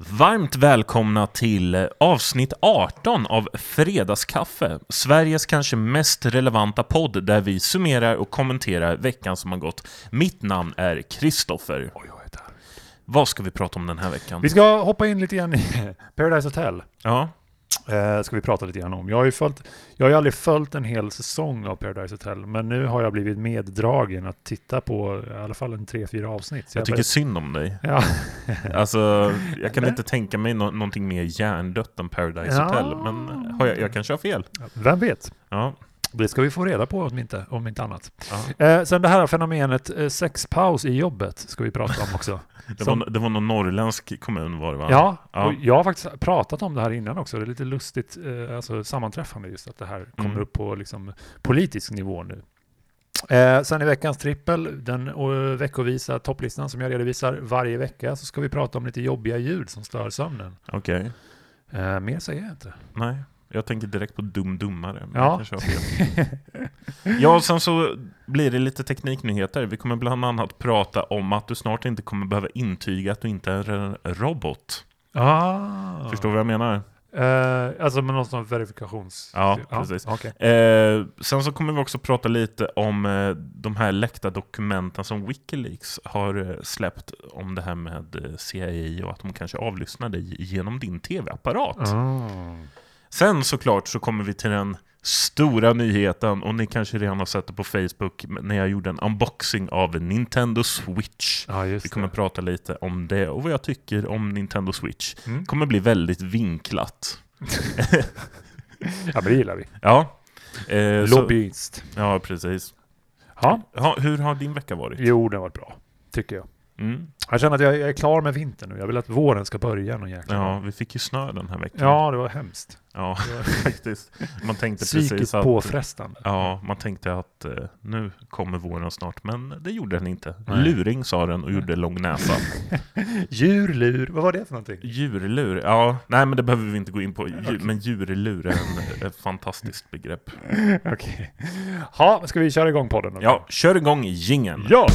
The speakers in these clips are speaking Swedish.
Varmt välkomna till avsnitt 18 av Fredagskaffe, Sveriges kanske mest relevanta podd där vi summerar och kommenterar veckan som har gått. Mitt namn är Kristoffer. Vad ska vi prata om den här veckan? Vi ska hoppa in lite grann i Paradise Hotel. Ja, Eh, ska vi prata lite grann om. Jag har ju följt, jag har ju aldrig följt en hel säsong av Paradise Hotel, men nu har jag blivit meddragen att titta på i alla fall en tre, fyra avsnitt. Så jag tycker synd om dig. Ja. Alltså, jag kan inte tänka mig no någonting mer hjärndött än Paradise Ja. Hotel, men har jag, jag kanske har fel. Vem vet? Ja, Det ska vi få reda på om inte, om inte annat. ja. Eh, sen det här fenomenet eh, sexpaus i jobbet ska vi prata om också. Det, Som- var, det var någon norrländsk kommun var det va? Ja, Ja. och jag har faktiskt pratat om det här innan också. Det är lite lustigt eh, alltså, sammanträffande just att det här kommer Mm. upp på liksom, politisk nivå nu. Eh, sen i veckans trippel, den eh, veckovisa topplistan som jag redovisar varje vecka, så ska vi prata om lite jobbiga ljud som stör sömnen. Okej. Eh, mer säger jag inte. Nej, jag tänker direkt på Dum Dummare. men Ja. jag kanske har fel. Ja, och sen så blir det lite tekniknyheter. Vi kommer bland annat prata om att du snart inte kommer behöva intyga att du inte är en robot. ah. Förstår du vad jag menar? Eh, alltså med någon sån verifikations... Ja, precis. okej. Eh, sen så kommer vi också prata lite om eh, de här läckta dokumenten som Wikileaks har eh, släppt om det här med eh, CIA och att de kanske avlyssnar dig genom din tv-apparat. Ah. Sen såklart så kommer vi till den stora nyheten och ni kanske redan har sett det på Facebook när jag gjorde en unboxing av Nintendo Switch. Ja, Vi kommer det. prata lite om det och vad jag tycker om Nintendo Switch. Mm. Kommer bli väldigt vinklat. Ja, men det gillar vi. Ja. Eh, så, Lobbyist. ja, precis. Ja, Ja, hur har din vecka varit? jo, det har varit bra. Tycker jag. Mm. Jag känner att jag jag är klar med vintern nu. Jag vill att våren ska börja någon jäkla Ja, vi fick ju snö den här veckan. Ja, det var hemskt. ja var faktiskt. Man tänkte precis psykiskt att... påfrestande. Ja, man tänkte att eh, nu kommer våren snart, men det gjorde den inte. Nej. Luring sa den och gjorde lång näsa. Djurlur, vad var det för någonting? Djurlur, ja, nej men det behöver vi inte gå in på. Djur, Men djurlur är en, ett fantastiskt begrepp. Okej. Ja, ska vi köra igång podden? Ja, kör igång jingeln. Ja!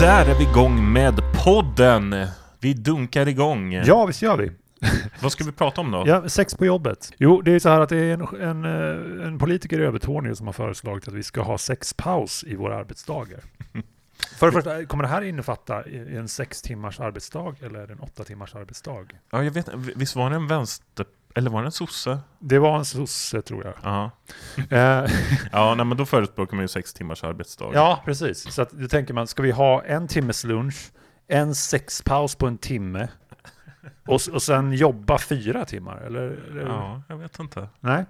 Där är vi igång med podden. Vi dunkar igång. Ja, visst gör vi. Vad ska vi prata om då? Ja, sex på jobbet. Jo, det är så här att det är en, en, eh, en politiker i Övertorneå som har föreslagit att vi ska ha sexpaus i våra arbetsdagar. För det första, kommer det här innefatta i- en sex timmars arbetsdag eller en åtta timmars arbetsdag? Ja, jag vet Visst var det en vänster... Eller var det en sosse? Det var en sosse tror jag. Ja. Eh, Ja, nej, men då förespråkar man ju sex timmars arbetsdag. Ja, precis. Så att, då tänker man, ska vi ha en timmes lunch, en sexpaus på en timme och, och sen jobba fyra timmar? Eller, eller? Ja, jag vet inte. Nej.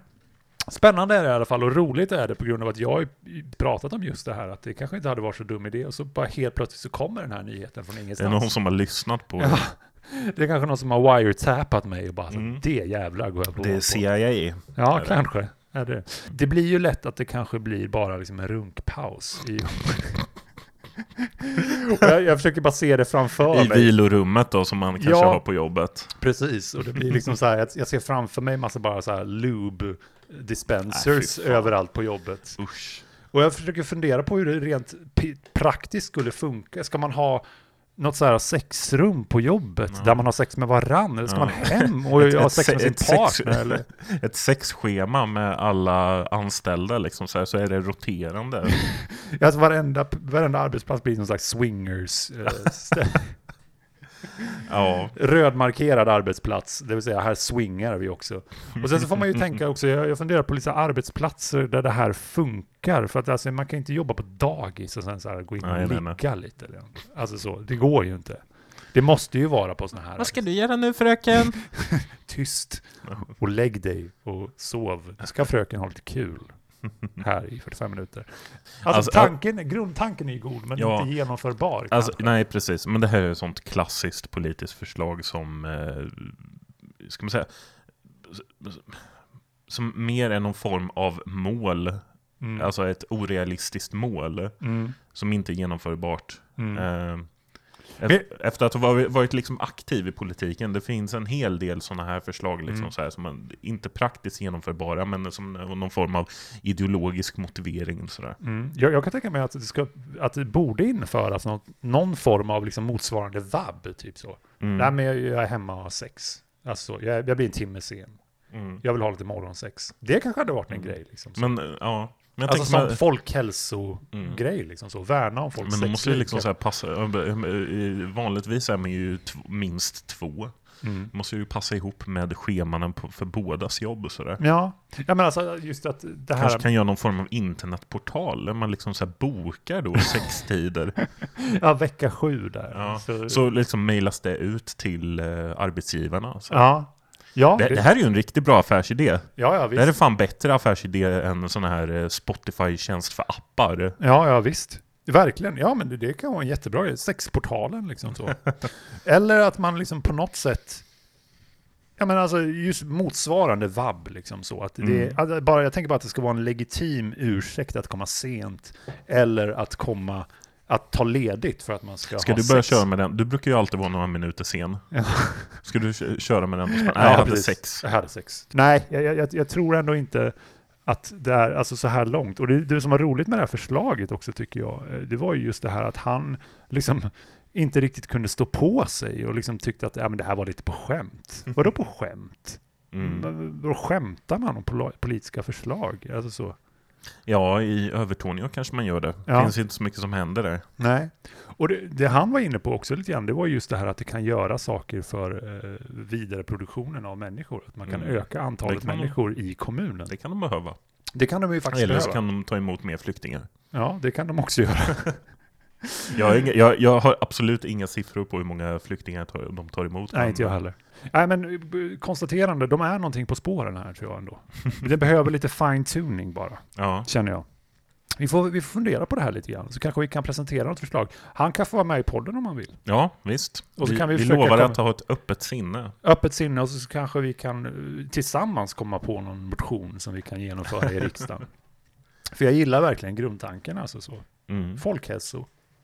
Spännande är det i alla fall och roligt är det på grund av att jag har pratat om just det här att det kanske inte hade varit så dum idé och så bara helt plötsligt så kommer den här nyheten från Det är ingenstans. någon som har lyssnat på Ja, det. det är kanske någon som har wiretappat mig och bara Mm. det jävlar går jag på. Det är på. CIA. Ja, Är det? kanske. Är det. det blir ju lätt att det kanske blir bara liksom en runkpaus. I... Jag, jag försöker bara se det framför I mig. vilorummet då, som man kanske Ja. har på jobbet. Precis, och det blir liksom så här, jag, ser framför mig massa bara så här lube dispensers fan. överallt på jobbet. Usch. Och jag försöker fundera på hur det rent praktiskt skulle funka. Ska man ha något så här sexrum på jobbet Ja. där man har sex med varann? Eller ska Ja. man hem och Ett- ha ett sex med se- sin ett sex- partner? Eller? Ett sexschema med alla anställda liksom, så, här, så är det roterande. Alltså varenda, varenda arbetsplats blir någon slags swingers. Eh, Ja, rödmarkerad arbetsplats, det vill säga här swingar vi också. Och sen så får man ju tänka också, jag, jag funderar på lite arbetsplatser där det här funkar. För att alltså, man kan inte jobba på dagis och sen så här gå in och Nej, nej, ligga lite. Alltså så, det går ju inte. Det måste ju vara på sådana här... du göra nu fröken? Tyst och lägg dig och sov. Nu ska fröken ha lite kul här i 45 minuter. Alltså, Alltså, tanken, grundtanken är ju god, men Ja. inte genomförbar. Alltså, nej, precis. Men det här är ett sånt klassiskt politiskt förslag som, eh, ska man säga, som mer är någon form av mål. Mm. Alltså ett orealistiskt mål Mm. som inte är genomförbart. Mm. Eh, Efter, att ha varit, liksom aktiv i politiken, det finns en hel del sådana här förslag liksom, Mm. så här, som man, inte praktiskt genomförbara, men som någon form av ideologisk motivering. Sådär. Mm. Jag, jag kan tänka mig att det, ska, att det borde införas något, någon form av liksom motsvarande vab, typ så. Mm. Nej, men jag, jag är hemma och har sex. Alltså, jag, jag blir en timme sen. Mm. Jag vill ha lite morgonsex. Det kanske hade varit en Mm. grej. Liksom, så. Men ja, men alltså som man- folkhälsogrej, liksom så. Värna om folks Men de måste ju liksom så här passa, eh, vanligtvis är man ju minst två. Mm. måste ju passa ihop med schemanen på, för bådas jobb och sådär. Ja. ja, men alltså just att det här... Kanske kan göra någon form av internetportal där man liksom så bokar då sextider. Ja, vecka sju där. Ja, Så, Så liksom mejlas det ut till eh, arbetsgivarna. Så. ja. Ja, Det, det här är ju en riktigt bra affärsidé. ja, ja, Det visst. här är fan bättre affärsidé än sån här eh, Spotify-tjänst för appar. Ja, ja visst. Verkligen. Ja, men det, det kan vara en jättebra grej. Sexportalen liksom så. Eller att man liksom på något sätt Ja men alltså just motsvarande vab liksom så. Att det, Mm. bara, jag tänker bara att det ska vara en legitim ursäkt att komma sent. Eller att komma, att ta ledigt för att man ska, Ska ha du börja sex. köra med den? Du brukar ju alltid vara några minuter sen. Ja. Ska du kö- köra med den? Nej, Ja, jag hade precis. sex. Jag hade sex. Nej, jag, jag, jag tror ändå inte att det är alltså så här långt. Och det, det som var roligt med det här förslaget också tycker jag, eh, det var ju just det här att han liksom inte riktigt kunde stå på sig och liksom tyckte att ja, men det här var lite på skämt. Vadå på skämt? Mm. Då skämtar man om politiska förslag? Alltså så. Ja, i Övertorneå kanske man gör det. Det Ja. finns inte så mycket som händer där. Nej. Och det, det han var inne på också lite grann, det var just det här att det kan göra saker för eh, vidareproduktionen av människor. Att man kan Mm. öka antalet kan människor i kommunen. Det kan de behöva. Det kan de ju faktiskt Eller så kan de ta emot mer flyktingar. Ja, det kan de också göra. Jag har, inga, jag, jag har absolut inga siffror på hur många flyktingar tar, de tar emot. Nej, inte jag heller. Nej, men eh, konstaterande, de är någonting på spåren här tror jag ändå. Det behöver lite fine-tuning bara, Ja, känner jag. Vi får, vi får fundera på det här lite grann, så kanske vi kan presentera något förslag. Han kan få vara med i podden om han vill. ja visst. Och så vi, kan vi vi lovar komma- att ha ett öppet sinne. Öppet sinne och så kanske vi kan eh, tillsammans komma på någon motion som vi kan genomföra i riksdagen. För jag gillar verkligen grundtanken, alltså så. Mm.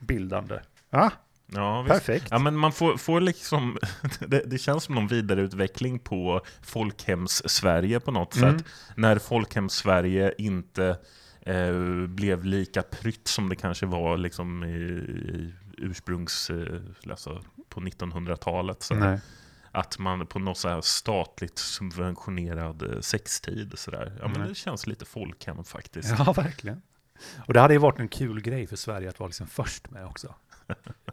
Folkhälsobildande. Ja, Ja, visst. perfekt. Ja, men man får, får liksom, det, det känns som någon vidareutveckling på Folkhems-Sverige på något Mm. sätt. När Folkhems-Sverige inte eh, blev lika prytt som det kanske var liksom i, i ursprungs, eh, alltså på 1900-talet. Så Nej. Att man på något så här statligt subventionerad eh, sextid sådär. Ja men det känns lite folkhem faktiskt. Ja, verkligen. Och det hade ju varit en kul grej för Sverige att vara liksom först med också.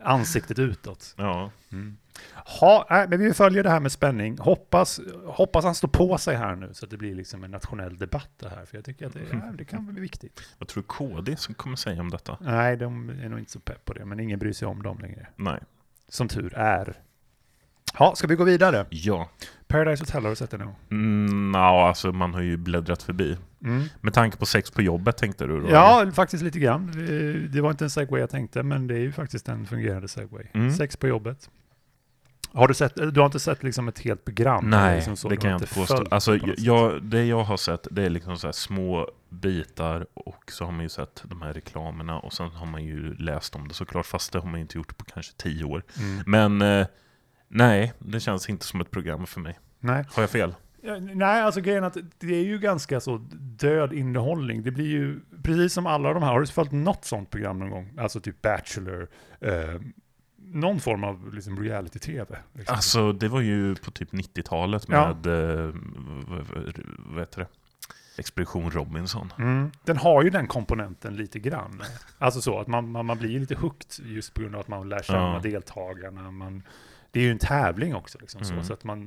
Ansiktet utåt. Ja. Mm. Ha, nej, men vi följer det här med spänning. Hoppas, hoppas han står på sig här nu så att det blir liksom en nationell debatt det här. För jag tycker att det, ja, det kan bli viktigt. Vad tror du KD som kommer säga om detta? Nej, de är nog inte så pepp på det, men ingen bryr sig om dem längre. Nej. Som tur är. Ja, ska vi gå vidare? Ja. Paradise Hotel har du sett det nu? Mm, ja, alltså man har ju bläddrat förbi. Mm. Med tanke på sex på jobbet tänkte du då? Ja, faktiskt lite grann. Eh, Det var inte en segway jag tänkte, men det är ju faktiskt en fungerande segway. Mm. Sex på jobbet. Har du sett, du har inte sett liksom ett helt program? Nej, liksom så, det kan jag inte påstå. Alltså, på jag, det jag har sett, det är liksom så små bitar och så har man ju sett de här reklamerna och sen har man ju läst om det såklart, fast det har man inte gjort på kanske tio år. Mm. Men eh, nej, det känns inte som ett program för mig. Nej. Har jag fel? Ja, Nej, alltså grejen är att det är ju ganska så död innehållning. Det blir ju, precis som alla de här, har du följt något sånt program någon gång? Alltså typ Bachelor, eh, någon form av liksom reality-tv. Liksom. Alltså det var ju på typ 90-talet Ja. med, eh, vad, vad, vad heter det? Expedition Robinson. Mm. Den har ju den komponenten lite grann. Alltså så att man, man, man blir lite hooked just på grund av att man lär känna Ja. deltagarna. Man, det är ju en tävling också. Liksom, så, Mm. så att man,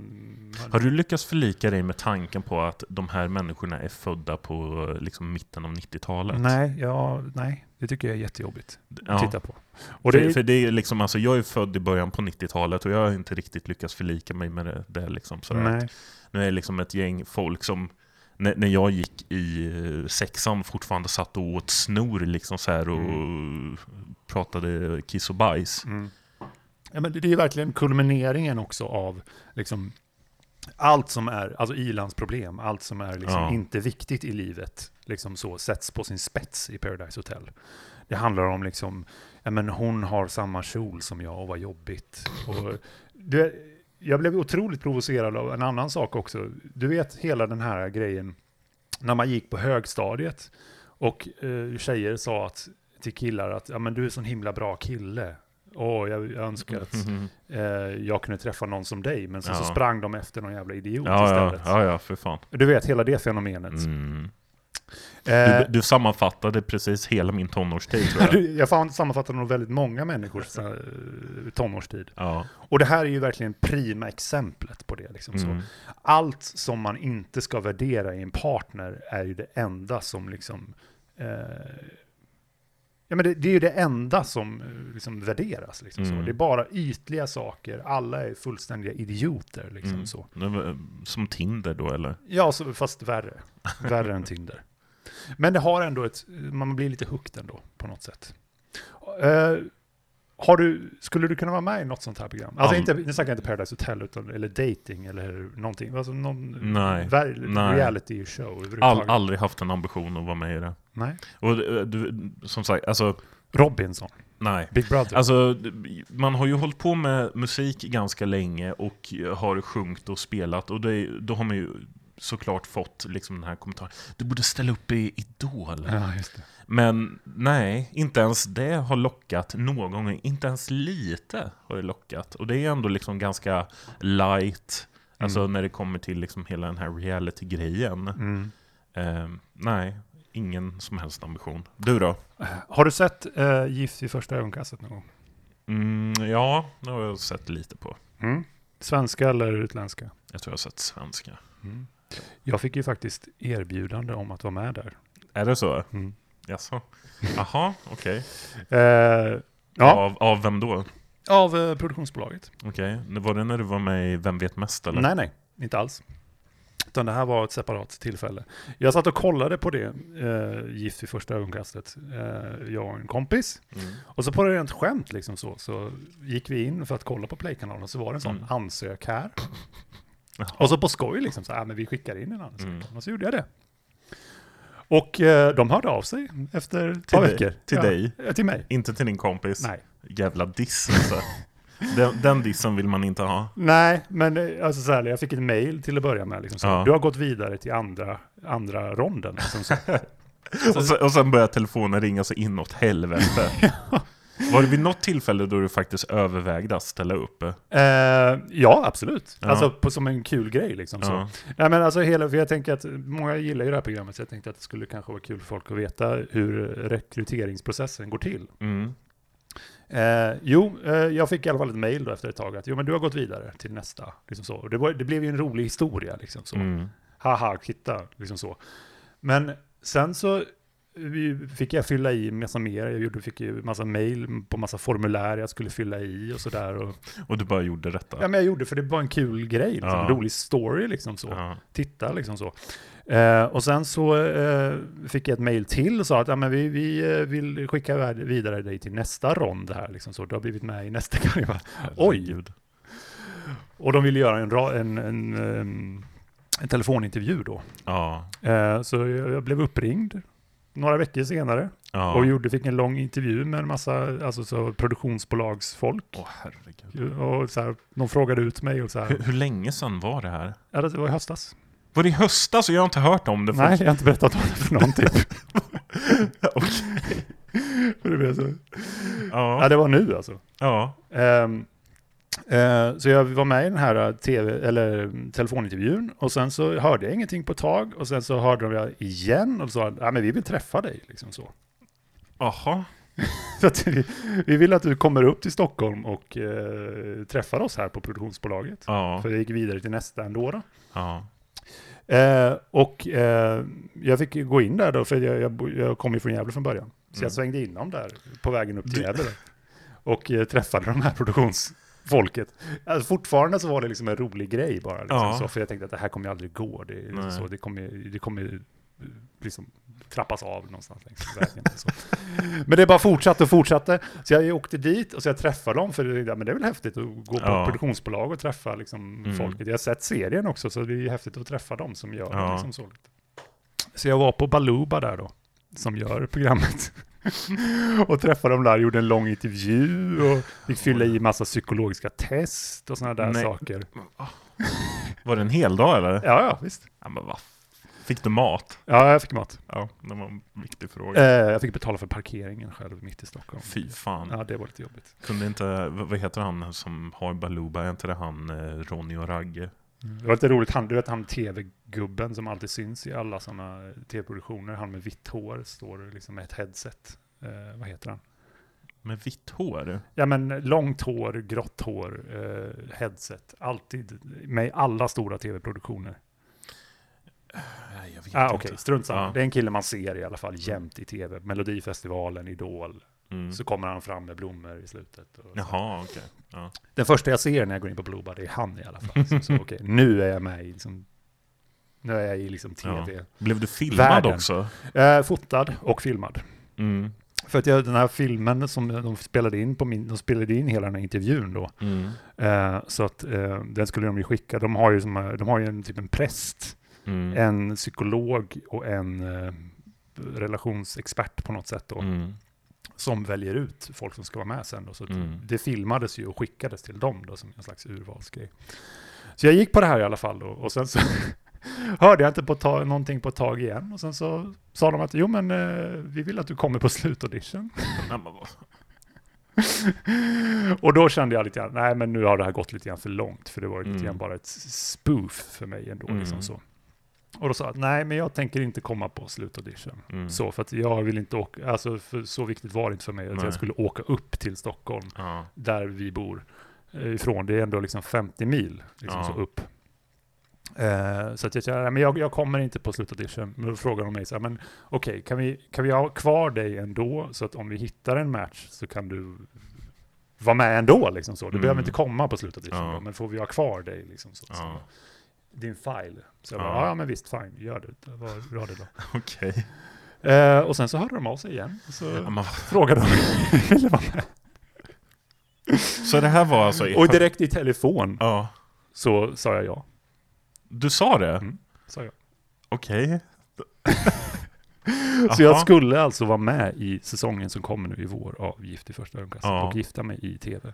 man, Har du lyckats förlika dig med tanken på att de här människorna är födda på liksom, mitten av 90-talet? nej, ja, nej, det tycker jag är jättejobbigt att Ja. titta på. Och för, det, för det är liksom, alltså, jag är född i början på 90-talet och jag har inte riktigt lyckats förlika mig med det. det liksom, sådär. nej. Nu är det liksom ett gäng folk som när, jag gick i eh, sexan fortfarande satt och åt snor liksom så här och pratade kiss och bajs. Mm. Ja, men det är verkligen kulmineringen också av liksom, allt som är, alltså ilandsproblem, allt som är liksom Ja. inte viktigt i livet, liksom så, sätts på sin spets i Paradise Hotel. Det handlar om liksom, ja men hon har samma kjol som jag och vad jobbigt. Och det, jag blev otroligt provocerad av en annan sak också. Du vet hela den här grejen när man gick på högstadiet och eh, tjejer sa att, till killar att ja men du är sån himla bra kille. Åh, jag, önskar att eh, jag kunde träffa någon som dig, men sen så Ja. sprang de efter någon jävla idiot Ja, istället. ja, ja, för fan. Du vet, hela det fenomenet. Mm. Eh, Du, du sammanfattade precis hela min tonårstid tror jag. du, jag fan sammanfattar nog väldigt många människors eh, tonårstid. Ja. Och det här är ju verkligen prima exemplet på det. Liksom, så. Mm. Allt som man inte ska värdera i en partner är ju det enda som liksom... Eh, ja, men det, det är ju det enda som eh, liksom, värderas. Liksom, så. Mm. Det är bara ytliga saker. Alla är fullständiga idioter. Liksom, Mm. så. Var, Som Tinder då eller? Ja, så, fast värre. Värre än Tinder. Men det har ändå ett, man blir lite hooked ändå på något sätt. Eh, har du, skulle du kunna vara med i något sånt här program? Alltså All- inte, nu snackar jag inte Paradise Hotel, utan, eller dating eller någonting. Alltså någon Nej, nej. reality show. All, aldrig haft en ambition att vara med i det. Nej. Och eh, du, som sagt, alltså, Robinson, nej. Big Brother. Alltså, man har ju hållit på med musik ganska länge och har sjungit och spelat och det, då har man ju såklart fått liksom den här kommentaren. Du borde ställa upp i Idol. ja. Men nej, inte ens det har lockat någon gång. Inte ens lite har det lockat. Och det är ändå liksom ganska light. Alltså Mm. när det kommer till liksom hela den här reality-grejen. Mm. Eh, nej, ingen som helst ambition. Du då? Har du sett uh, Gift vid första ögonkastet någon gång? Mm, ja, det har jag sett lite på. Mm. Svenska eller utländska? Jag tror jag har sett svenska. Mm. Jag fick ju faktiskt erbjudande om att vara med där. Är det så? Mm. Jaså? Jaha, okej. Eh, ja, Av, av vem då? av eh, produktionsbolaget. Okej, var det när du var med i Vem vet mest eller? Nej, nej, inte alls. Utan det här var ett separat tillfälle. Jag satt och kollade på det, eh, Gift vid första ögonkastet, eh, jag och en kompis. Mm. Och så på rent skämt liksom så, så gick vi in för att kolla på Playkanalen och så var det en sån Mm. ansök här. Jaha. Och så på skoj liksom så här, men vi skickar in en ansökan. Mm. Och så gjorde jag det. Och eh, de hörde av sig efter ett par veckor. Till ja, dig? eh, Till mig. Inte till din kompis? Nej. Jävla diss alltså. den, den dissen vill man inte ha. Nej, men eh, alltså så här, jag fick ett mail till att börja med. Liksom så. Ja. Du har gått vidare till andra, andra ronden. Liksom så. Och sen, och sen börjar telefonen ringa så inåt helvete. Var det vid något tillfälle då du faktiskt övervägde att ställa upp? Eh, ja, absolut. Ja. Alltså på, som en kul grej liksom. Så. Ja. Men alltså hela, för jag tänker att många gillar ju det här programmet, så jag tänkte att det skulle kanske vara kul för folk att veta hur rekryteringsprocessen går till. Mm. Eh, jo, eh, jag fick i alla fall ett mail då efter ett tag att jo, men du har gått vidare till nästa. Liksom så. Och det, var, det blev ju en rolig historia. Liksom så. Mm. Haha, titta, liksom så. Men sen så fick jag fylla i massa mer. Jag gjorde, fick ju massa mail på massa formulär jag skulle fylla i och sådär. Och, Och du bara gjorde detta? ja, men jag gjorde för det var en kul grej, liksom, Ja. en rolig story liksom så. Ja. Titta liksom så. Eh, och sen så eh, fick jag ett mail till och sa att ja, men vi, vi eh, vill skicka vidare dig till nästa rond här. Liksom så. Du har blivit med i nästa karriär. Oj! Herregud. Och de ville göra en, en, en, em, en telefonintervju då. Ja. Eh, så jag, jag blev uppringd några veckor senare ja. och gjorde, fick en lång intervju med en massa alltså, så, produktionsbolagsfolk. Åh herregud. Och så här, de frågade ut mig och så här. Hur, hur länge sedan var det här? Ja, det var i höstas. Var det i höstas? Jag har inte hört om det Nej, först. jag har inte berättat vad det för någonting. Okej. det, blev så. Ja, Ja. det var nu alltså. ja. Eh, så jag var med i den här eh, TV, eller mm, telefonintervjun och sen så hörde jag ingenting på ett tag och sen så hörde de igen och sa ja men vi vill träffa dig. Liksom så. Jaha. så att vi, vi vill att du kommer upp till Stockholm och eh, träffar oss här på produktionsbolaget. Ja. För jag gick vidare till nästa ändå. Då. Ja. Eh, och eh, jag fick gå in där då, för jag, jag, jag kom ju från Gävle från början. Så Mm. jag svängde in dem där på vägen upp till Gävle. Och eh, träffade de här produktionsfolket. Alltså, fortfarande så var det liksom en rolig grej bara. Liksom, Ja. så, för jag tänkte att det här kommer ju aldrig gå. Det, så, det kommer, det kommer eh, liksom trappas av någonstans längs vägen. Men det bara fortsatte och fortsatte. Så jag åkte dit och så jag träffade dem, för det, men det är väl häftigt att gå på Ja. produktionsbolag och träffa liksom, Mm. folket. Jag har sett serien också, så det är häftigt att träffa dem som gör Ja. det. Liksom så. så jag var på Baluba där då, som gör programmet. och träffade dem där, gjorde en lång intervju och fick fylla i massa psykologiska test och sådana där Nej. saker. Var det en hel dag eller? Ja, ja, visst. Ja, men? Fick du mat? Ja, jag fick mat. Ja, det var en viktig fråga. Eh, jag fick betala för parkeringen själv mitt i Stockholm. Fy fan. Ja, det var lite jobbigt. Kunde inte, vad vad heter han som har Baluba? Är inte det han eh, Ronny och Ragge? Det var lite roligt, han, du vet han tv-gubben som alltid syns i alla sådana tv-produktioner, han med vitt hår, står liksom med ett headset. Eh, vad heter han? Med vitt hår? Ja men långt hår, grått hår, eh, headset, alltid med i alla stora tv-produktioner. Jag vet Ah, inte. Okej, strunt samma. Ja. Det är en kille man ser i alla fall jämt i tv. Melodifestivalen, Idol. Mm. Så kommer han fram med blommor i slutet. Och Jaha, okej. Ja. Den första jag ser när jag går in på Blueba, det är han i alla fall. Så, så, okej, nu är jag med i liksom, nu är jag i liksom tv. Blev du filmad Världen. också? Eh, fotad och filmad. Mm. För att jag, den här filmen som de spelade in på min, de spelade in hela den här intervjun då. Mm. Eh, så att eh, den skulle de ju skicka. De har ju, som, eh, de har ju en typ en präst, Mm. en psykolog och en eh, relationsexpert på något sätt då. Mm. Som väljer ut folk som ska vara med sen då. Så Mm. det filmades ju och skickades till dem då som en slags urvalsgrej. Så jag gick på det här i alla fall då. Och sen så hörde jag inte på ta, någonting på ett tag igen. Och sen så sa de att jo men eh, vi vill att du kommer på slutaudition. Och då kände jag lite grann, nej men nu har det här gått lite grann för långt. För det var lite Mm. grann bara ett spoof för mig ändå. Mm. Liksom så. Och då sa jag, nej men jag tänker inte komma på slutaudition. Mm. Så, för att jag vill inte åka, alltså för så viktigt var det inte för mig att Nej. jag skulle åka upp till Stockholm, Ja. där vi bor eh, ifrån. Det är ändå liksom 50 mil liksom Ja. så upp. Eh, så att jag nej, men jag, jag kommer inte på slutaudition. Men då frågar de mig så här, men okej, kan, vi, kan vi ha kvar dig ändå? Så att om vi hittar en match så kan du vara med ändå liksom så. Du Mm. behöver inte komma på slutaudition Ja. då, men får vi ha kvar dig liksom så. så. Din file. Så jag Ja. bara, ja men visst, fine, gör det. Det var bra det då. Okej. Eh, och sen så hörde de av sig igen. Och så Ja, vad- frågade de ville vara med. Så det här var alltså... i Och direkt i telefon Ja. så sa jag ja. Du sa det? Mm. Sa jag. Okej. Så jag skulle alltså vara med i säsongen som kommer nu i vår av Gift i första ögonkastet Ja. och gifta mig i tv.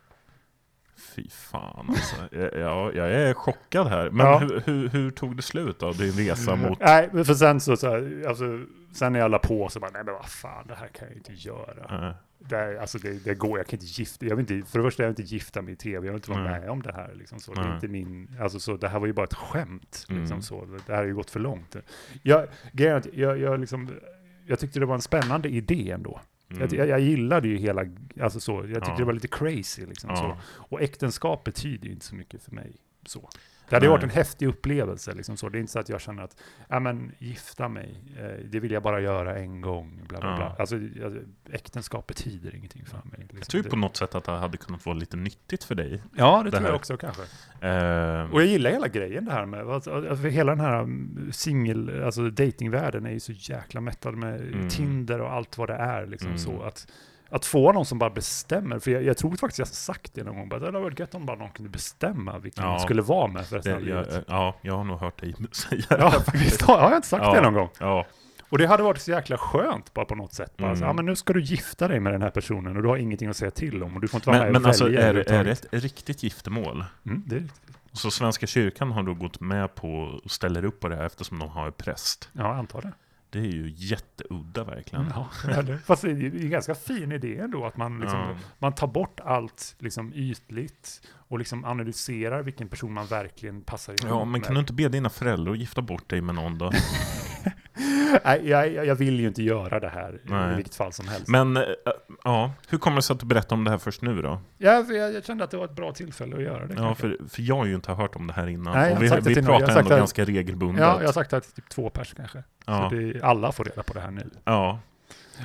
Fy fan alltså. Jag, jag, jag är chockad här. Men Ja. hur, hur, hur tog det slut då? Din resa mot... Nej, för sen så, så här, alltså, sen när jag la på så bara, nej men vad fan, det här kan jag inte göra. Eh, Det, är- alltså, det, det går, jag kan inte gifta, jag vill inte, för det första jag vill inte gifta mig i tv, jag vill inte vara Nej. med om det här. Liksom, så. Det, Nej. är inte min, alltså, så, det här var ju bara ett skämt. Liksom, Mm. så. Det här har ju gått för långt. Jag, är att jag, jag, liksom, jag tyckte det var en spännande idé ändå. Mm. Jag, jag, gillade ju hela, alltså så, jag tyckte Ja. det var lite crazy liksom. Ja. Så. Och äktenskap betyder ju inte så mycket för mig. Så. Det hade Nej. varit en häftig upplevelse. Liksom så. Det är inte så att jag känner att, ja men gifta mig, eh, det vill jag bara göra en gång. Bla, bla, Ja. bla. Alltså, äktenskap betyder ingenting för mig. Liksom. Jag tror på något sätt att det hade kunnat vara lite nyttigt för dig. Ja, det, det tror här. jag också kanske. Eh, Och jag gillar hela grejen det här med, alltså, alltså, hela den här mm, singel, alltså datingvärlden är ju så jäkla mättad med Mm. Tinder och allt vad det är. Liksom Mm. så att, att få någon som bara bestämmer, för jag, jag tror faktiskt jag har sagt det någon gång, bara, det hade varit gött om bara någon kunde bestämma vilken Ja. man skulle vara med för resten det, av livet. ja, jag har nog hört dig säga Ja, faktiskt. Har jag inte sagt Ja. det någon gång? Ja, Och det hade varit så jäkla skönt bara på något sätt. Bara, Mm. så, ja, men nu ska du gifta dig med den här personen och du har ingenting att säga till om och du får inte vara men, med men och alltså är, är överhuvudtaget. det ett riktigt giftermål? Mm, det är riktigt. Så Svenska kyrkan har då gått med på och ställer upp på det här eftersom de har en präst. Ja, jag antar det. Det är ju jätteudda verkligen. Ja, det. Fast det är en ganska fin idé ändå, att man, liksom, Ja. man tar bort allt liksom, ytligt och liksom analyserar vilken person man verkligen passar ihop Ja, men med. kan du inte be dina föräldrar att gifta bort dig med någon då? Nej, jag, jag vill ju inte göra det här Nej. i vilket fall som helst. Men, eh, ja, hur kommer det sig att du berättar om det här först nu då? Ja, för jag, jag kände att det var ett bra tillfälle att göra det. Ja, för, för jag har ju inte hört om det här innan. Nej, och vi, vi har pratar ändå att- ganska regelbundet. ja, jag har sagt det till typ två pers kanske. ja, Så det, alla får reda på det här nu. ja.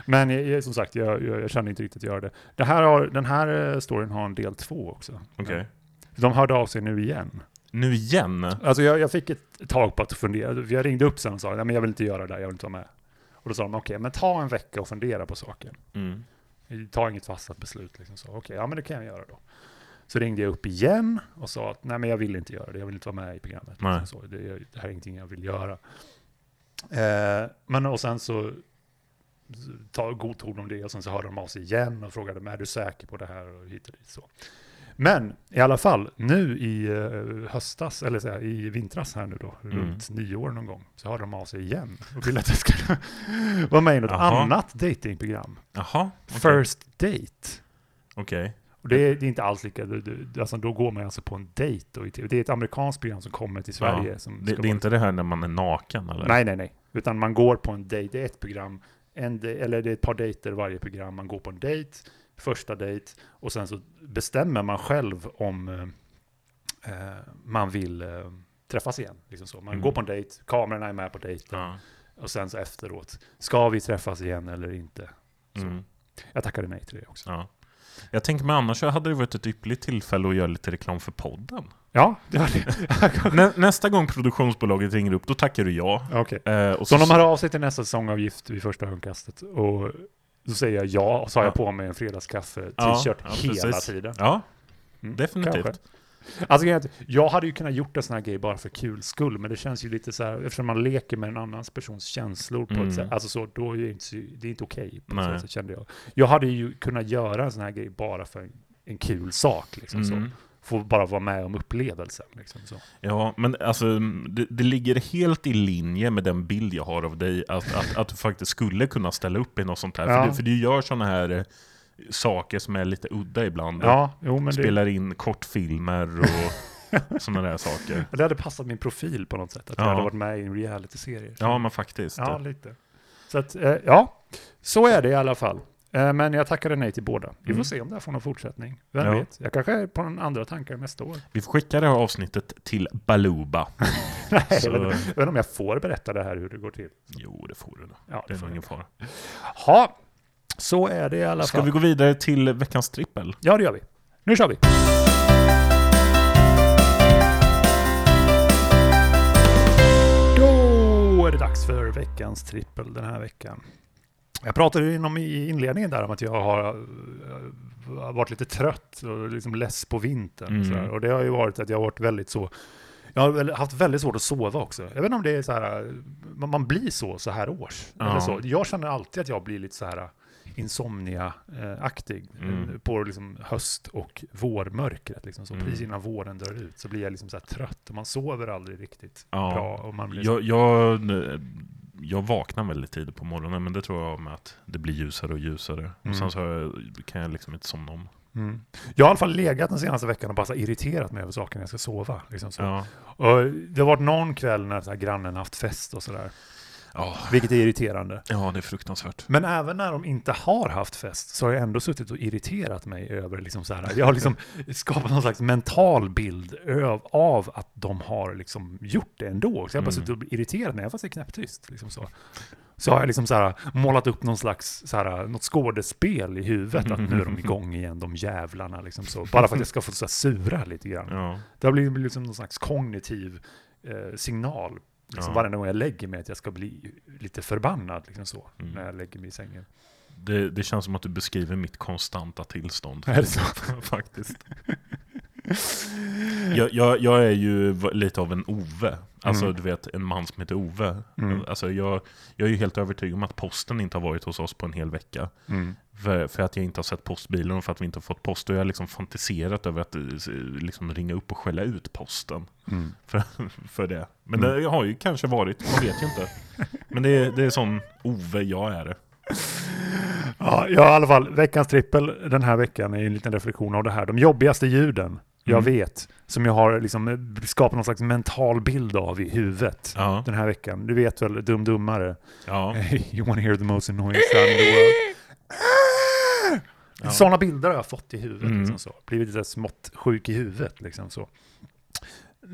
Men jag, jag, som sagt, jag, jag, jag kände inte riktigt att göra det. det här har, den här eh, storyn har en del två också. okej. De hörde av sig nu igen. Nu igen? Alltså jag, jag fick ett tag på att fundera. Jag ringde upp sen och sa att jag vill inte göra det där, jag vill inte vara med. Och då sa de, okej, men ta en vecka och fundera på saken. Mm. Ta inget fastat beslut. Liksom så. Okej, ja men det kan jag göra då. Så ringde jag upp igen och sa att nej men jag vill inte göra det, jag vill inte vara med i programmet. Nej. Liksom så. Det, det här är ingenting jag vill göra. Eh, men och sen så ta, godtog de det och sen så hörde de av sig igen och frågade men är du säker på det här och hit och dit så. Men i alla fall, nu i eh, höstas, eller så här, i vintras här nu då, Mm. runt nyår någon gång, så hörde de av sig igen och ville att jag skulle vara med i något Jaha. annat datingprogram. Jaha, okej. First Date. Okej. Och det är, det är inte alls lika, du, du, alltså då går man alltså på en dejt. Och, det är ett amerikanskt program som kommer till Sverige. Som Det, det är inte det här när man är naken eller? Nej, nej, nej. Utan man går på en dejt, det är ett program, en, eller det är ett par dejter varje program. Man går på en dejt, första dejt, och sen så bestämmer man själv om eh, eh, man vill eh, träffas igen. Liksom så. Man Mm. går på en dejt, kamerorna är med på dejten, Ja. och sen så efteråt, ska vi träffas igen eller inte? Så. Mm. Jag tackade nej till det också. ja. Jag tänker mig annars så hade det varit ett ypperligt tillfälle att göra lite reklam för podden. Ja, det var det. Nä, nästa gång produktionsbolaget ringer upp, då tackar du ja. Okej. Eh, Så om de hör av sig till nästa säsongavgift vid första ögonkastet och så säger jag ja och så har jag Ja. på mig en fredagskaffe Ja, t-shirt ja, hela tiden. Ja, Mm, definitivt. kanske. Alltså, jag hade ju kunnat gjort en sån här grej bara för kul skull, men det känns ju lite så här, eftersom man leker med en annans persons känslor på Mm. ett sätt, alltså så, då är det inte, det är inte okej på Nej. så sätt, kände jag. Jag hade ju kunnat göra en sån här grej bara för en, en kul sak, liksom så. Mm. Få bara vara med om upplevelsen, liksom. Ja, men alltså det, det ligger helt i linje med den bild jag har av dig, att, att, att du faktiskt skulle kunna ställa upp i något sånt här. Ja. För, du, för du gör sådana här eh, saker som är lite udda ibland. Ja, jo men det, Spelar in kortfilmer och sådana där saker. det hade passat min profil på något sätt, att jag Ja. hade varit med i en reality-serie. Ja, men faktiskt. Ja, lite. Så att, eh, ja, så är det i alla fall. Eh, men jag tackade nej till båda. Vi får Mm. se om det här får någon fortsättning. Vem Ja. vet? Jag kanske är på en andra tankar nästa år. Vi får skicka det här avsnittet till Baluba. nej, Så- vet inte om jag får berätta det här hur det går till. Jo, det får du. då. Ja, Det det får nog ingen fara. Ha, så är det i alla Ska fall. vi gå vidare till veckans trippel? Ja, det gör vi. Nu kör vi. Då är det dags för veckans trippel den här veckan. Jag pratade ju inom i inledningen där om att jag har eh, varit lite trött och liksom less på vintern. Mm. Och, sådär. och det har ju varit att jag har varit väldigt så jag har haft väldigt svårt att sova också. Jag vet inte om det är så här, man blir så så här års. Ja. Eller så. Jag känner alltid att jag blir lite så här insomnia-aktig Mm. eh, på liksom höst och vårmörkret. Liksom. Så Mm. Precis innan våren dör ut så blir jag liksom så här trött och man sover aldrig riktigt Ja. bra. Och man blir Jag, jag, jag vaknar väldigt tidigt på morgonen, men det tror jag med att det blir ljusare och ljusare. Mm. Och sen så jag, kan jag liksom inte somna om. Mm. Jag har i alla fall legat den senaste veckan och bara irriterat mig över saker när jag ska sova. Liksom så. Ja. Och det har varit någon kväll när så här grannen haft fest och sådär, Ja. vilket är irriterande. ja, det är fruktansvärt. Men även när de inte har haft fest så har jag ändå suttit och irriterat mig över, liksom så här, jag har liksom skapat någon slags mental bild av, av att de har liksom gjort det ändå. Så jag har bara Mm. suttit och när jag fast är knäpptyst. Liksom så. så har jag liksom så här, målat upp någon slags, så här, något skådespel i huvudet, att nu är de igång igen, de jävlarna. Liksom så. Bara för att jag ska få så sura lite grann. Ja. Det har blivit liksom någon slags kognitiv eh, signal. Liksom Ja. Varje gång jag lägger mig att jag ska bli lite förbannad liksom så, Mm. när jag lägger mig i sängen. Det, det känns som att du beskriver mitt konstanta tillstånd. Är det så? Faktiskt. Jag, jag, jag är ju lite av en Ove. Alltså Mm. du vet, en man som heter Ove. Mm. Alltså, jag, jag är ju helt övertygad om att posten inte har varit hos oss på en hel vecka. Mm. För, för att jag inte har sett postbilen och för att vi inte har fått post. Och jag har liksom fantiserat över att eh, liksom ringa upp och skälla ut posten Mm. för, för det. Men Mm. det har ju kanske varit, man vet ju inte. Men det är, det är sån Ove jag är. Ja, ja, i alla fall, veckans trippel den här veckan är en liten reflektion av det här. De jobbigaste ljuden jag Mm. vet, som jag har liksom eh, skapat någon slags mental bild av i huvudet Ja, den här veckan. Du vet väl, Dum Dummare? ja, you wanna hear the most annoying sound in the world? ja. Sådana bilder har jag fått i huvudet. Mm. Liksom så. Blivit lite smått sjuk i huvudet. Liksom så.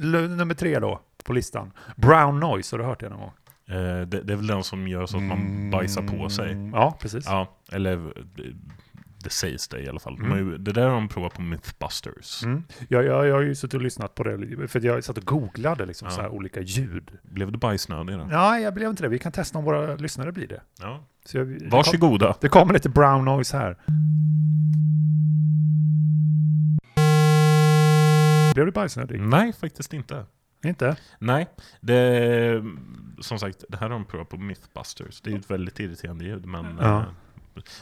L- nummer tre då, på listan. Brown noise, har du hört det någon gång? Eh, det, det är väl den som gör så att man bajsar på sig. Mm, Ja, precis. Ja, eller eh, Det sägs det i alla fall. Mm. det där har de provat på Mythbusters. Mm. Jag, jag, jag har ju suttit och lyssnat på det, för jag satt och googlade liksom Ja. så här olika ljud. Blev du bajsnödig då? Nej, jag blev inte det. Vi kan testa om våra lyssnare blir det. Ja. Så jag, det kom- Varsågoda. Det kommer lite brown noise här. Blev du bajsnödig? Nej, faktiskt inte. Inte? Nej, det, som sagt, det här har de provat på Mythbusters. Det är ett väldigt irriterande ljud, men Ja. eh,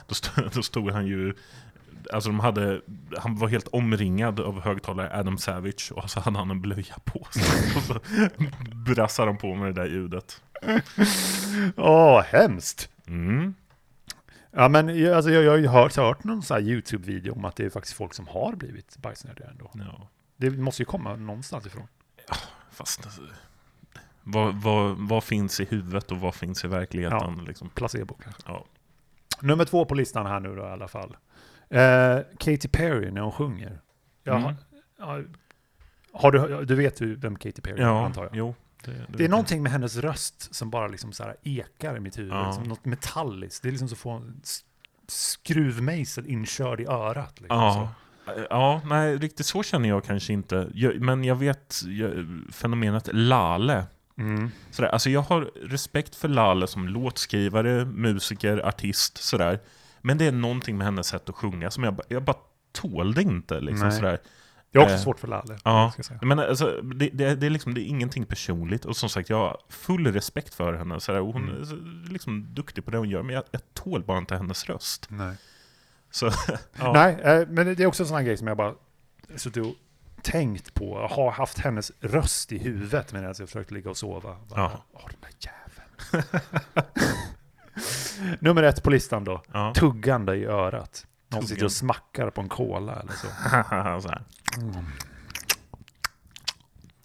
då, stod, då stod han ju... Alltså de hade, han var helt omringad av högtalare Adam Savage och så hade han en blöja på sig. och så brassade de på med det där ljudet. Åh, hemskt! Mm. Ja, men alltså, jag, jag har ju hört, hört någon sån här YouTube-video om att det är faktiskt folk som har blivit bajsnödiga ändå. Ja, Det måste ju komma någonstans ifrån. fast... alltså, Vad, vad, vad finns i huvudet och vad finns i verkligheten? Liksom? Placebo kanske. Ja. Nummer två på listan här nu då i alla fall. Eh, Katy Perry när hon sjunger. Ja, Mm. ja, har du, du vet ju vem Katy Perry är Ja, antar jag. jo. Det, Det är någonting med hennes röst som bara liksom så ekar i mitt huvud. Ja. Som något metalliskt. Det är liksom så få skruvmejsel inkörd i örat. Liksom, Ja. Ja, nej, riktigt så känner jag kanske inte. Jag, men jag vet jag, fenomenet Lale. Mm. Sådär, alltså jag har respekt för Lale som låtskrivare, musiker, artist, sådär. Men det är någonting med hennes sätt att sjunga som jag, jag bara tålde inte. Liksom, Nej. sådär. Jag har också Eh, svårt för Lalle. Ja, men alltså, det, det, det, är liksom, det är ingenting personligt. Och som sagt, jag har full respekt för henne. Sådär. Och hon Mm. är liksom duktig på det hon gör, men jag, jag tål bara inte hennes röst. Nej, Så, ja. Nej eh, men det är också en sån här grej som jag bara suttit och tänkt på. Har haft hennes röst i huvudet medan jag försökt ligga och sova. Bara. Åh, den där jäveln. Nummer ett på listan då. ja. Tuggande i örat. Någon sitter och smackar på en cola eller så. så här.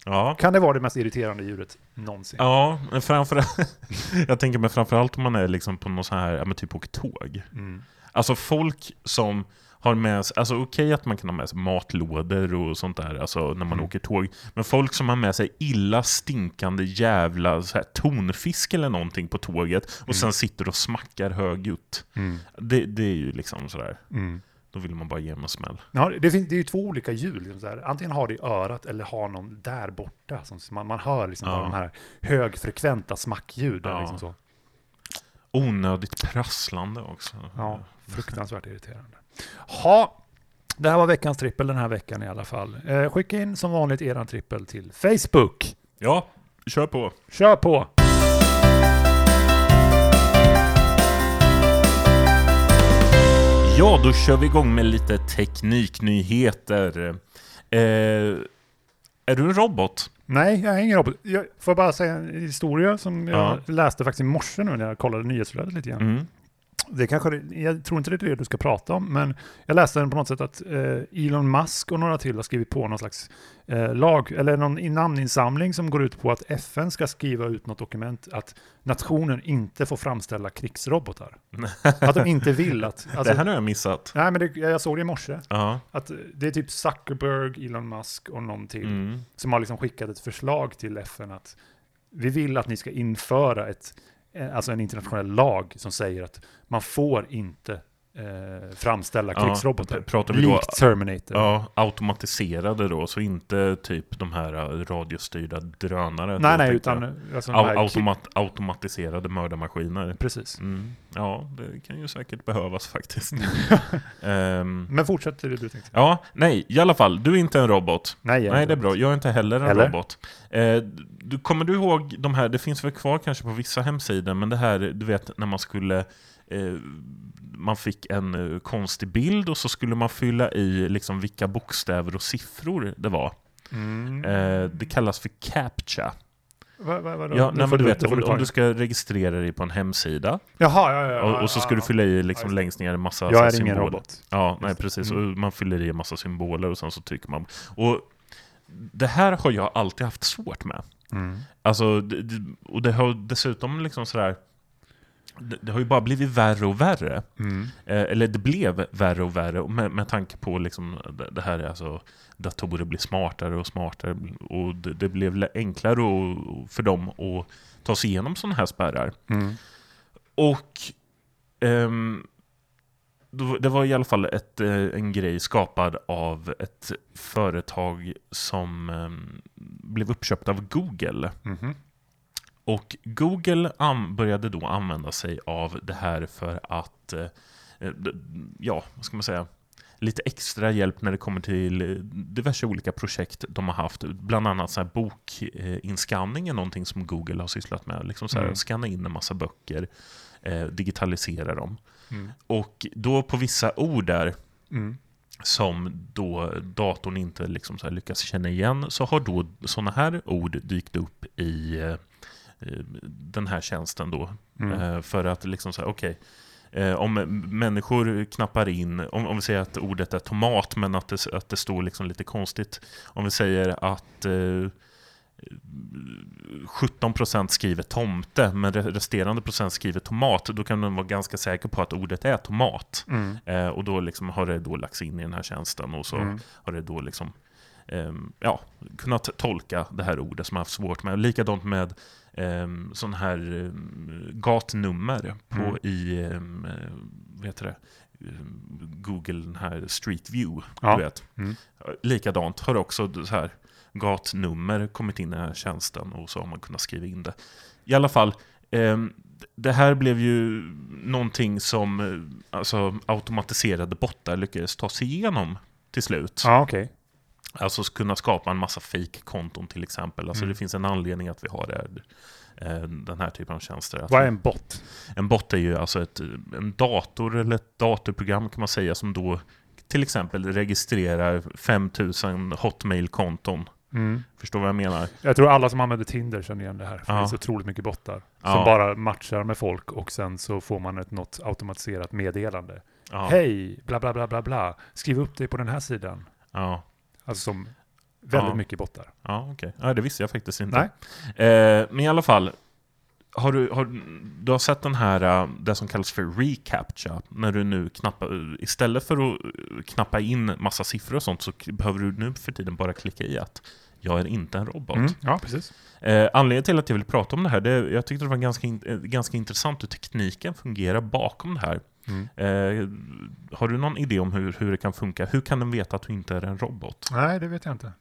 Ja, Kan det vara det mest irriterande ljudet någonsin? Ja, men framför, jag tänker mig framförallt om man är liksom på någon sån här, ja men typ åker tåg. Mm. Alltså folk som har med sig, alltså okej att man kan ha med sig matlådor och sånt där, alltså när man Mm. åker tåg. Men folk som har med sig illa stinkande jävla så här, tonfisk eller någonting på tåget och Mm. sen sitter och smackar högljutt. Mm. Det, det är ju liksom sådär, Mm. då vill man bara ge en smäll. Ja, det, finns, det är ju två olika ljud. Liksom så här. Antingen har det i örat eller har någon där borta. Som man, man hör liksom Ja. de här högfrekventa smackljuden. Ja. Liksom så. Onödigt prasslande också. Ja, fruktansvärt irriterande. Ha, det här var veckans trippel den här veckan i alla fall. Eh, skicka in som vanligt eran trippel till Facebook. ja kör på. Kör på! Ja, då kör vi igång med lite tekniknyheter. Eh, är du en robot? Nej, jag är ingen robot. Jag får bara säga en historia som jag Ja. läste faktiskt i morse nu när jag kollade nyhetsflödet lite grann. Mm. Det kanske, jag tror inte det är det du ska prata om, men jag läste den på något sätt att eh, Elon Musk och några till har skrivit på någon slags eh, lag, eller någon namninsamling som går ut på att FN ska skriva ut något dokument att nationen inte får framställa krigsrobotar. att de inte vill att... Alltså, det här har jag missat. Nej, men det, jag såg det i morse. Ja. Att eh, det är typ Zuckerberg, Elon Musk och någon till Mm. som har liksom skickat ett förslag till FN att vi vill att ni ska införa ett, Eh, alltså en internationell lag som säger att man får inte eh, framställa Ja, krigsrobotar. pr- pratar vi då- likt Terminator. Ja, automatiserade då, så inte typ de här eh, radiostyrda drönare. nej, då, nej, utan jag. alltså, Au- automat automatiserade mördarmaskiner. Precis. Mm. Ja, det kan ju säkert behövas faktiskt. Ehm, Men fortsätt det du tänkte. ja, nej, i alla fall, du är inte en robot. Nej, Nej, det är bra. Jag är inte heller en Eller? robot. Eh, du, kommer du ihåg de här, det finns väl kvar kanske på vissa hemsidor, men det här, du vet när man skulle eh, man fick en eh, konstig bild och så skulle man fylla i liksom vilka bokstäver och siffror det var. Mm. Eh, det kallas för CAPTCHA. Va, va, vadå? Ja, nej, du vet, om, om du ska registrera dig på en hemsida Jaha, ja, ja, ja, och, och så ja, ska du fylla i liksom längst ner en massa så Jag är ingen symboler. robot. Ja, nej precis. Mm. Och man fyller i en massa symboler och sen så trycker man. Och det här har jag alltid haft svårt med. Mm. Alltså, och det har dessutom liksom sådär... Det, det har ju bara blivit värre och värre. Mm. Eh, eller det blev värre och värre med, med tanke på liksom det, det här är alltså datorer blir smartare och smartare och det, det blev enklare och, för dem att ta sig igenom sådana här spärrar. Mm. Och ehm, det var i alla fall ett, eh, en grej skapad av ett företag som eh, blev uppköpt av Google. Mhm. Och Google började då använda sig av det här för att, eh, eh, ja, vad ska man säga, lite extra hjälp när det kommer till eh, diverse olika projekt de har haft. Bland annat så här bokinskanning är någonting som Google har sysslat med. Liksom så här, Mm. Skanna in en massa böcker, eh, digitalisera dem. Mm. Och då på vissa ord där Mm. som då datorn inte liksom så här lyckas känna igen så har då sådana här ord dykt upp i eh, eh, den här tjänsten då. Mm. Eh, för att liksom säga, okej, eh, om människor knappar in, om, om vi säger att ordet är tomat men att det, att det står liksom lite konstigt. Om vi säger att eh, 17% skriver tomte men re- resterande procent skriver tomat, då kan man vara ganska säker på att ordet är tomat. Mm. Eh, och då liksom har det då lagts in i den här tjänsten och så Mm. har det då liksom ja, kunnat tolka det här ordet som har haft svårt med. Likadant med um, sån här um, gatnummer på Mm. i um, vad heter det? Ehm, Google, den här Street View. Ja. Du vet. Mm. Likadant har också så här gatnummer kommit in i den här tjänsten och så har man kunnat skriva in det. I alla fall, ehm, det här blev ju någonting som eh, alltså, automatiserade bottar lyckades ta sig igenom till slut. Ja, okej. Alltså kunna skapa en massa fake-konton till exempel. Alltså Mm. det finns en anledning att vi har det, eh, den här typen av tjänster. Vad är en bot? en bot är ju alltså ett, en dator eller ett datorprogram kan man säga som då till exempel registrerar 5000 Hotmail-konton. Mm. Förstår vad jag menar? Jag tror alla som använder Tinder känner igen det här. För Ja. det är så otroligt mycket bottar. Ja. Som bara matchar med folk och sen så får man ett något automatiserat meddelande. Ja, Hej, bla bla bla bla bla. Skriv upp dig på den här sidan. ja, Alltså som väldigt Ja. mycket bottar. ja okej. Ja, det visste jag faktiskt inte. Nej. Eh, men i alla fall, har du, har, du har sett den här, eh, det som kallas för reCAPTCHA, när du nu knappar, istället för att knappa in massa siffror och sånt så behöver du nu för tiden bara klicka i att jag är inte en robot. Mm. Ja, precis. Eh, anledningen till att jag vill prata om det här, det, jag tyckte det var ganska, in, eh, ganska intressant hur tekniken fungerar bakom det här. Mm. Eh, har du någon idé om hur, hur det kan funka? Hur kan den veta att du inte är en robot? Nej, det vet jag inte.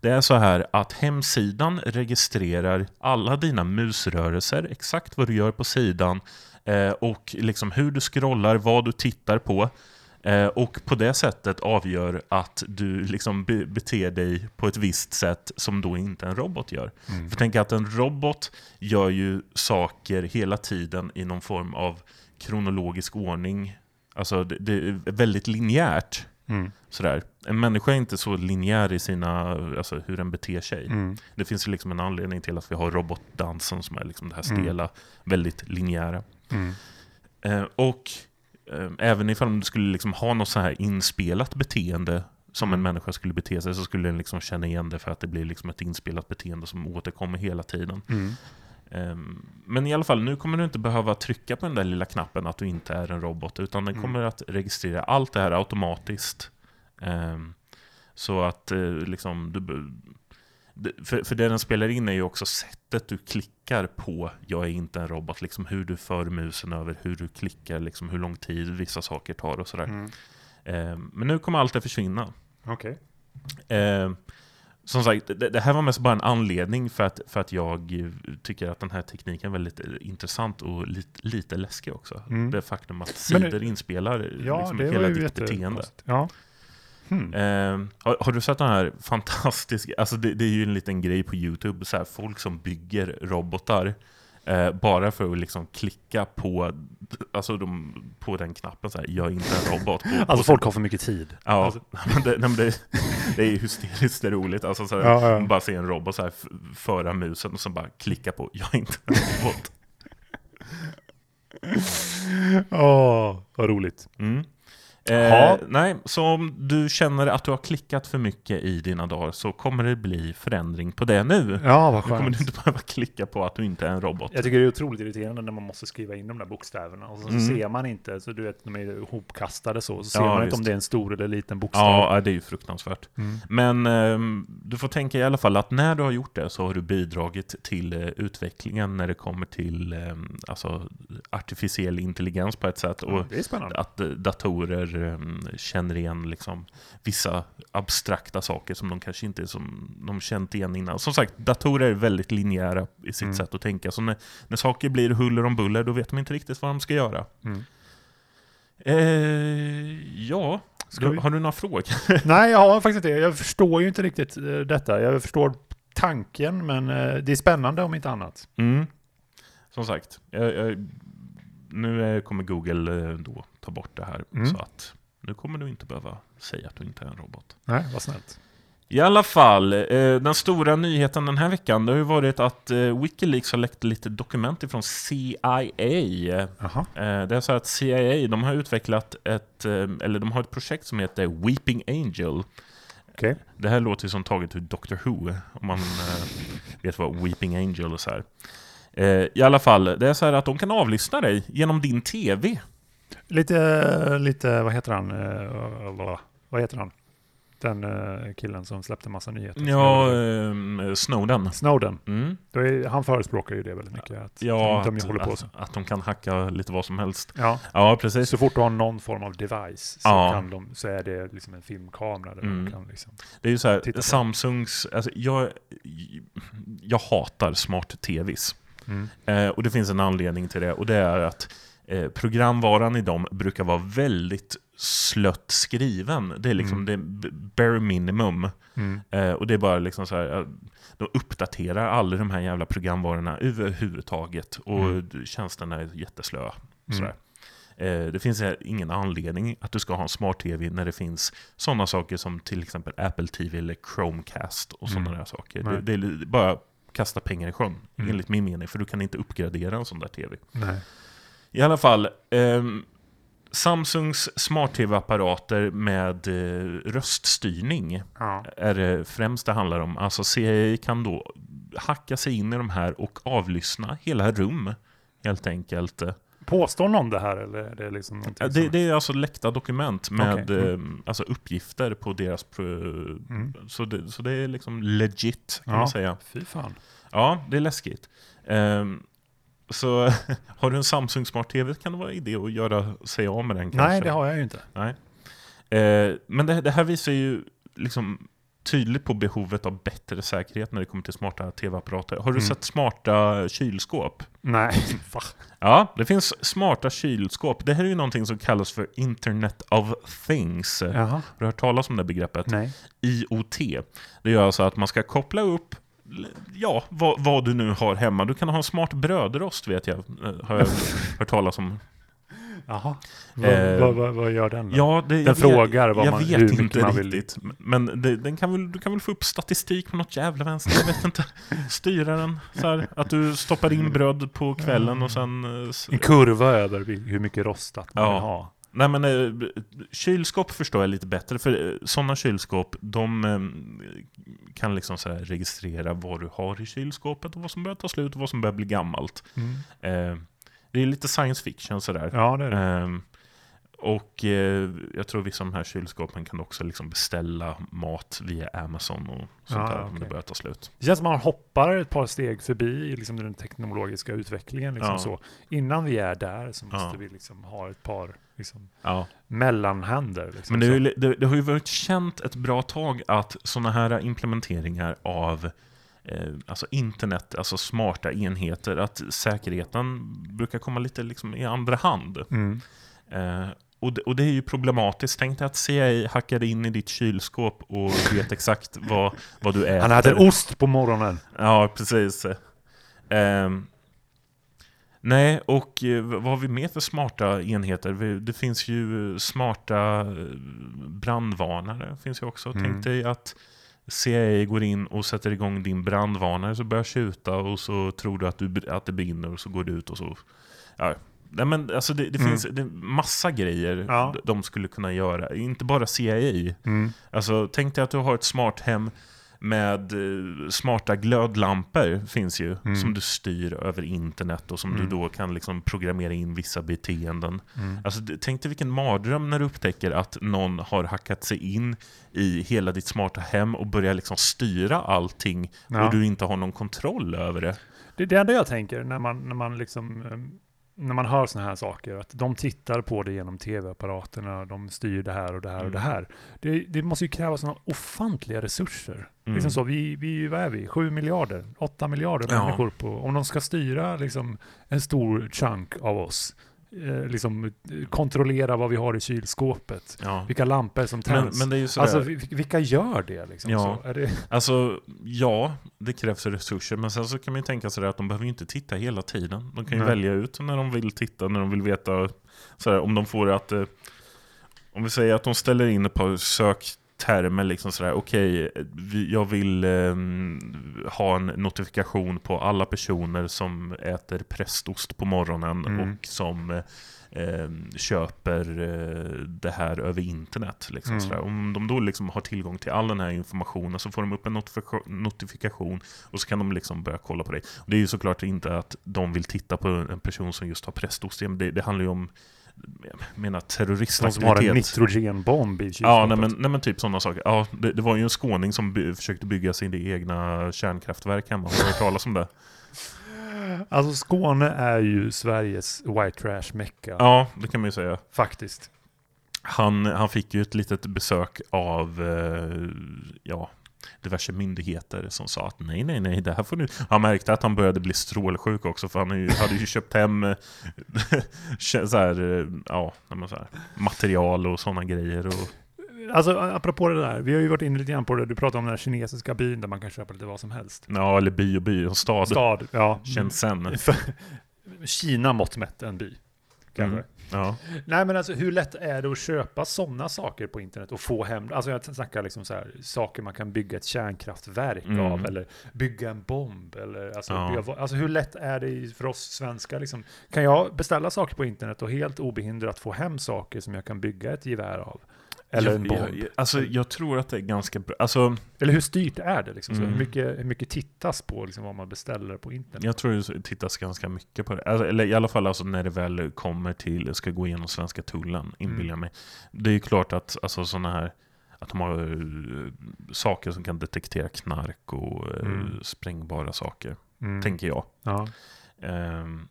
Det är så här att hemsidan registrerar alla dina musrörelser, exakt vad du gör på sidan eh, och liksom hur du scrollar, vad du tittar på. Eh, och på det sättet avgör att du liksom be- beter dig på ett visst sätt som då inte en robot gör. Mm. För tänk att en robot gör ju saker hela tiden i någon form av kronologisk ordning. Alltså det, det är väldigt linjärt. Mm. Sådär. En människa är inte så linjär i sina, alltså hur den beter sig. Mm. Det finns ju liksom en anledning till att vi har robotdansen som är liksom det här Mm. stela, väldigt linjära. Mm. Eh, och även ifall du skulle liksom ha något så här inspelat beteende som en Mm. människa skulle bete sig så skulle den liksom känna igen det för att det blir liksom ett inspelat beteende som återkommer hela tiden. Mm. Ehm, Men i alla fall, nu kommer du inte behöva trycka på den där lilla knappen att du inte är en robot, utan den Mm. kommer att registrera allt det här automatiskt. Ehm, Så att eh, liksom, du, för, för det den spelar in är ju också sättet du klickar på Jag är inte en robot, liksom hur du för musen över, hur du klickar, liksom hur lång tid vissa saker tar och sådär. Mm. Ehm, Men nu kommer allt det försvinna. Okej. Eh, som sagt, det, det här var mest bara en anledning för att, för att jag eh, tycker att den här tekniken är väldigt eh, intressant och lite, lite läskig också. Mm. Det faktum att sidor inspelar Ja, liksom var hela ditt beteende. Ja. Hmm. Eh, har, har du sett den här fantastiska, alltså det, det är ju en liten grej på YouTube, så här, folk som bygger robotar eh, bara för att liksom klicka på, alltså de, på den knappen så här, jag är inte en robot. På, Alltså folk har för mycket tid. Ja, Alltså- men det, nej, men det, det är hysteriskt roligt. Alltså, så här, Ja, ja. man bara se en robot så här, föra musen och så bara klicka på jag är inte en robot. Åh, vad roligt. Mm. Eh, nej, så om du känner att du har klickat för mycket i dina dagar så kommer det bli förändring på det nu. Ja, vad Nu kommer skönt. du inte behöva klicka på att du inte är en robot. Jag tycker det är otroligt irriterande när man måste skriva in de där bokstäverna och så, Mm. ser man inte, så du vet, de är ihopkastade så, så ser Ja, man inte visst. om det är en stor eller liten bokstav. Ja, det är ju fruktansvärt. Mm. Men ehm, du får tänka i alla fall att när du har gjort det så har du bidragit till eh, utvecklingen när det kommer till ehm, alltså, artificiell intelligens på ett sätt. Och det är spännande. att eh, datorer ehm, känner igen liksom, vissa abstrakta saker som de kanske inte som de känt igen innan. Som sagt, datorer är väldigt linjära i sitt Mm. sätt att tänka. Så när, när saker blir huller om buller, då vet de inte riktigt vad de ska göra. Mm. Eh, ja, vi- har du några frågor? Nej, jag har faktiskt inte. Jag förstår ju inte riktigt eh, detta. Jag förstår tanken, men eh, det är spännande om inte annat. Mm. Som sagt, jag, jag, nu eh, kommer Google eh, då ta bort det här. Mm. Så att nu kommer du inte behöva säga att du inte är en robot. Nej, vad snällt. I alla fall, eh, den stora nyheten den här veckan det har ju varit att Wikileaks har läckt lite dokument ifrån CIA. Jaha. Eh, det är så att CIA, de har utvecklat ett, eller de har ett projekt som heter Weeping Angel. Okej. Det här låter som taget ur Doctor Who, om man vet vad Weeping Angel och så här. Eh, I alla fall, det är så här att de kan avlyssna dig genom din TV. Lite, lite, vad heter han? Eh, vad heter han? Den eh, killen som släppte massa nyheter. Ja, Snowden. Snowden. Mm. Är, han förespråkar ju det väldigt mycket. Att Ja, de, de att, håller på så. att, att de kan hacka lite vad som helst. Ja, Ja, precis. så fort du har någon form av device så, Ja. kan de, så är det liksom en filmkamera där Mm. de kan liksom... Det är ju så här. Samsungs, alltså jag, jag hatar smart-tvs. Mm. Eh, och det finns en anledning till det och det är att eh, programvaran i dem brukar vara väldigt slött skriven. Det är liksom Mm. det bare minimum. Mm. Eh, och det är bara liksom så här, de uppdaterar alla de här jävla programvarorna överhuvudtaget och Mm. tjänsterna är jätteslöa. Mm. Eh, det finns ingen anledning att du ska ha en smart-tv när det finns sådana saker som till exempel Apple TV eller Chromecast och sådana Mm. där saker. Det, det är bara kasta pengar i sjön, Mm. enligt min mening, för du kan inte uppgradera en sån där tv. Nej. I alla fall, ehm, Samsungs smart-tv-apparater med eh, röststyrning Ja. är det främst det handlar om. Alltså CIA kan då hacka sig in i de här och avlyssna hela rum, helt enkelt. Påstår någon det här eller är det liksom Det, som... det är alltså läckta dokument med. Mm. eh, alltså uppgifter på deras... Mm. så, det, så det är liksom legit, kan Ja. man säga. Fy fan. Ja, det är läskigt. Ehm, så har du en Samsung Smart TV kan det vara idé att göra sig av med den kanske. Nej, det har jag ju inte. Nej. Eh, men det, det här visar ju liksom tydligt på behovet av bättre säkerhet när det kommer till smarta tv-apparater. Har du Mm. sett smarta kylskåp? Nej. Va? Ja, det finns smarta kylskåp. Det här är ju någonting som kallas för Internet of Things. Har Jaha. du hört talas om det begreppet? Nej. IoT. Det gör alltså att man ska koppla upp Ja, vad, vad du nu har hemma. Du kan ha en smart brödrost vet jag. eh, Har jag hört talas om. Jaha. Vad, Eh, vad, vad, vad gör den då? Ja, det, Den jag frågar vad jag man- vet hur mycket inte man vill- riktigt. Men det, den kan väl, du kan väl få upp statistik på något jävla vänster. Jag vet inte. Styra den. Så här, att du stoppar in bröd på kvällen och sen... eh, En kurva över hur mycket rostat man Ja. vill ha. Nej men eh, kylskåp förstår jag lite bättre. För sådana kylskåp, de eh, kan liksom så registrera vad du har i kylskåpet och vad som börjar ta slut och vad som börjar bli gammalt. Eh, det är lite science fiction sådär. Ja, det är det. Ehm, och eh, jag tror vissa av de här kylskåpen kan också liksom beställa mat via Amazon och sånt Ja, där om det börjar ta slut. Det känns som man hoppar ett par steg förbi liksom den teknologiska utvecklingen. Liksom Ja. så. Innan vi är där så måste Ja. vi liksom ha ett par liksom, Ja. mellanhänder. Liksom Men det, ju, det, det har ju varit känt ett bra tag att sådana här implementeringar av alltså internet, alltså smarta enheter, att säkerheten brukar komma lite liksom i andra hand. Mm. Eh, och, det, och det är ju problematiskt. Tänk dig att CIA hackade in i ditt kylskåp och vet exakt vad, vad du äter. Han äter ost på morgonen. Ja, precis. Ehm, nej, och eh, vad har vi mer för smarta enheter? Det finns ju smarta eh, brandvarnare. finns ju också. Mm. Tänk dig att CIA går in och sätter igång din brandvarnare så börjar tjuta och så tror du att, du att det brinner och så går du ut och så... Ja, Nej, men alltså det, det Mm. finns det massa grejer Ja. de skulle kunna göra. Inte bara CIA. Mm. Alltså, tänk dig att du har ett smart hem med eh, smarta glödlampor finns ju, Mm. som du styr över internet och som Mm. du då kan liksom programmera in vissa beteenden. Mm. Alltså, tänk dig vilken mardröm när du upptäcker att någon har hackat sig in i hela ditt smarta hem och börjar liksom styra allting Ja. och du inte har någon kontroll över det. Det, det enda jag tänker när man, när man liksom ehm, när man hör sådana här saker, att de tittar på det genom tv-apparaterna, de styr det här och det här och det Mm. här. Det, det måste ju kräva sådana ofantliga resurser. Mm. Liksom så, vi, vi, vad är vi? 7 miljarder? 8 miljarder Ja. människor på, om de ska styra liksom en stor chunk av oss, eh, liksom kontrollera vad vi har i kylskåpet, Ja. vilka lampor som Men, tänds. men det är ju sådär, Alltså vi- vilka gör det liksom? Ja. Det, Alltså, ja, det krävs resurser, men sen så kan man ju tänka sig att de behöver ju inte titta hela tiden. De kan ju Nej. välja ut när de vill titta, när de vill veta, sådär, om de får att... Eh, om vi säger att de ställer in ett par söktermer, liksom sådär, okej, vi- jag vill eh, ha en notifikation på alla personer som äter prästost på morgonen Mm. och som eh, eh, köper det här över internet. Liksom, Mm. Om de då liksom har tillgång till all den här informationen så får de upp en notifika- notifikation och så kan de liksom börja kolla på dig. Och det är ju såklart inte att de vill titta på en person som just har prästost. Det, det handlar ju om menar de som har en terroristaktivitet. nitrogenbomb i Ja, kylskåpet. nej men, nej men typ sådana saker. Ja, det, det var ju en skåning som by, försökte bygga sin egna kärnkraftverk hemma. Har du hört talas om det? Alltså Skåne är ju Sveriges white trash mecka. Ja, det kan man ju säga. Faktiskt. Han, han fick ju ett litet besök av eh, ja, diverse myndigheter som sa att nej, nej, nej, det här får du... Han märkte att han började bli strålsjuk också för han hade ju, köpt hem eh, så här, eh, ja, så här, material och sådana grejer. Och, Alltså apropå det där, vi har ju varit inne lite grann på det, du pratade om den här kinesiska byn där man kan köpa lite vad som helst. ja, eller by och by, en stad. Stad, ja. Shenzhen. Kina mått mätt en by. Kanske. Mm. Ja. Nej men alltså hur lätt är det att köpa sådana saker på internet och få hem, alltså jag snackar liksom så här, saker man kan bygga ett kärnkraftverk Mm. av eller bygga en bomb eller alltså, Ja. bygga, alltså hur lätt är det för oss svenskar liksom? Kan jag beställa saker på internet och helt obehindrat få hem saker som jag kan bygga ett gevär av? Eller en jag, bomb? jag, alltså, jag tror att det är ganska bra. Alltså, Eller hur styrt är det? Liksom? Så Mm. hur, mycket, hur mycket tittas på liksom, vad man beställer på internet? Jag tror det tittas ganska mycket på det. Alltså, eller i alla fall alltså, när det väl kommer till, ska gå igenom svenska tullen, inbillar jag mig. Det är ju klart att alltså, sådana här, att de har eh, saker som kan detektera knark och eh, Mm. sprängbara saker, Mm. tänker jag. Ja. Ehm,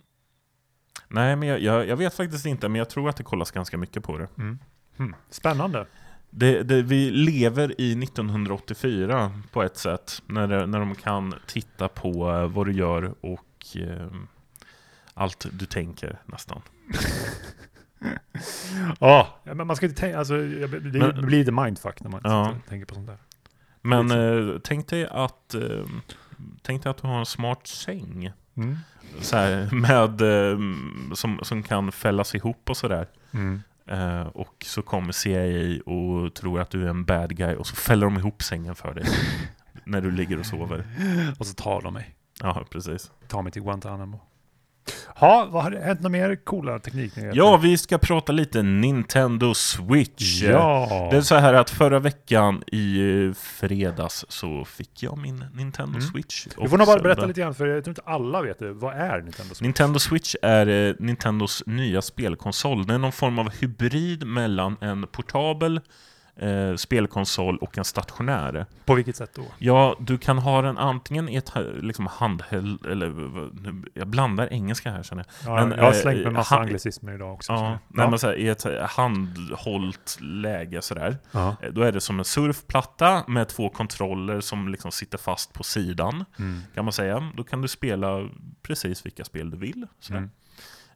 nej, men jag, jag, jag vet faktiskt inte, men jag tror att det kollas ganska mycket på det. Mm. Hmm. Spännande. Det, det, vi lever i 1984 på ett sätt, när, det, när de kan titta på eh, vad du gör och eh, allt du tänker nästan. Ja, ja, men man ska inte tänka, alltså, det, Men- blir lite mindfuck när man Ja. tänker på sånt där. Men eh, tänk dig att eh, Tänk dig att du har en smart säng Mm. så här, med, eh, som, som kan fällas ihop och sådär. Mm. Eh, och så kommer CIA och tror att du är en bad guy och så fäller de ihop sängen för dig. när du ligger och sover. Och så tar de mig. Ja, precis. Tar mig till Guantanamo. Ja, vad har det hänt några mer coola tekniknyheter? Ja, vi ska prata lite Nintendo Switch. Ja! Det är så här att förra veckan i fredags så fick jag min Nintendo Mm. Switch. Du får nog bara berätta lite grann, för jag tror inte alla vet det. Vad är Nintendo Switch? Nintendo Switch är eh, Nintendos nya spelkonsol. Det är någon form av hybrid mellan en portabel eh, spelkonsol och en stationär. På vilket sätt då? Ja, du kan ha den antingen i ett liksom handhäll... Eller jag blandar engelska här känner jag. Ja, Men, jag har eh, slängt med massa anglicismer idag också. Ja, nej, men så här, i ett handhållt läge sådär. ja. Eh, Då är det som en surfplatta med två kontroller som liksom sitter fast på sidan. Mm. Kan man säga. Då kan du spela precis vilka spel du vill. sådär. Mm.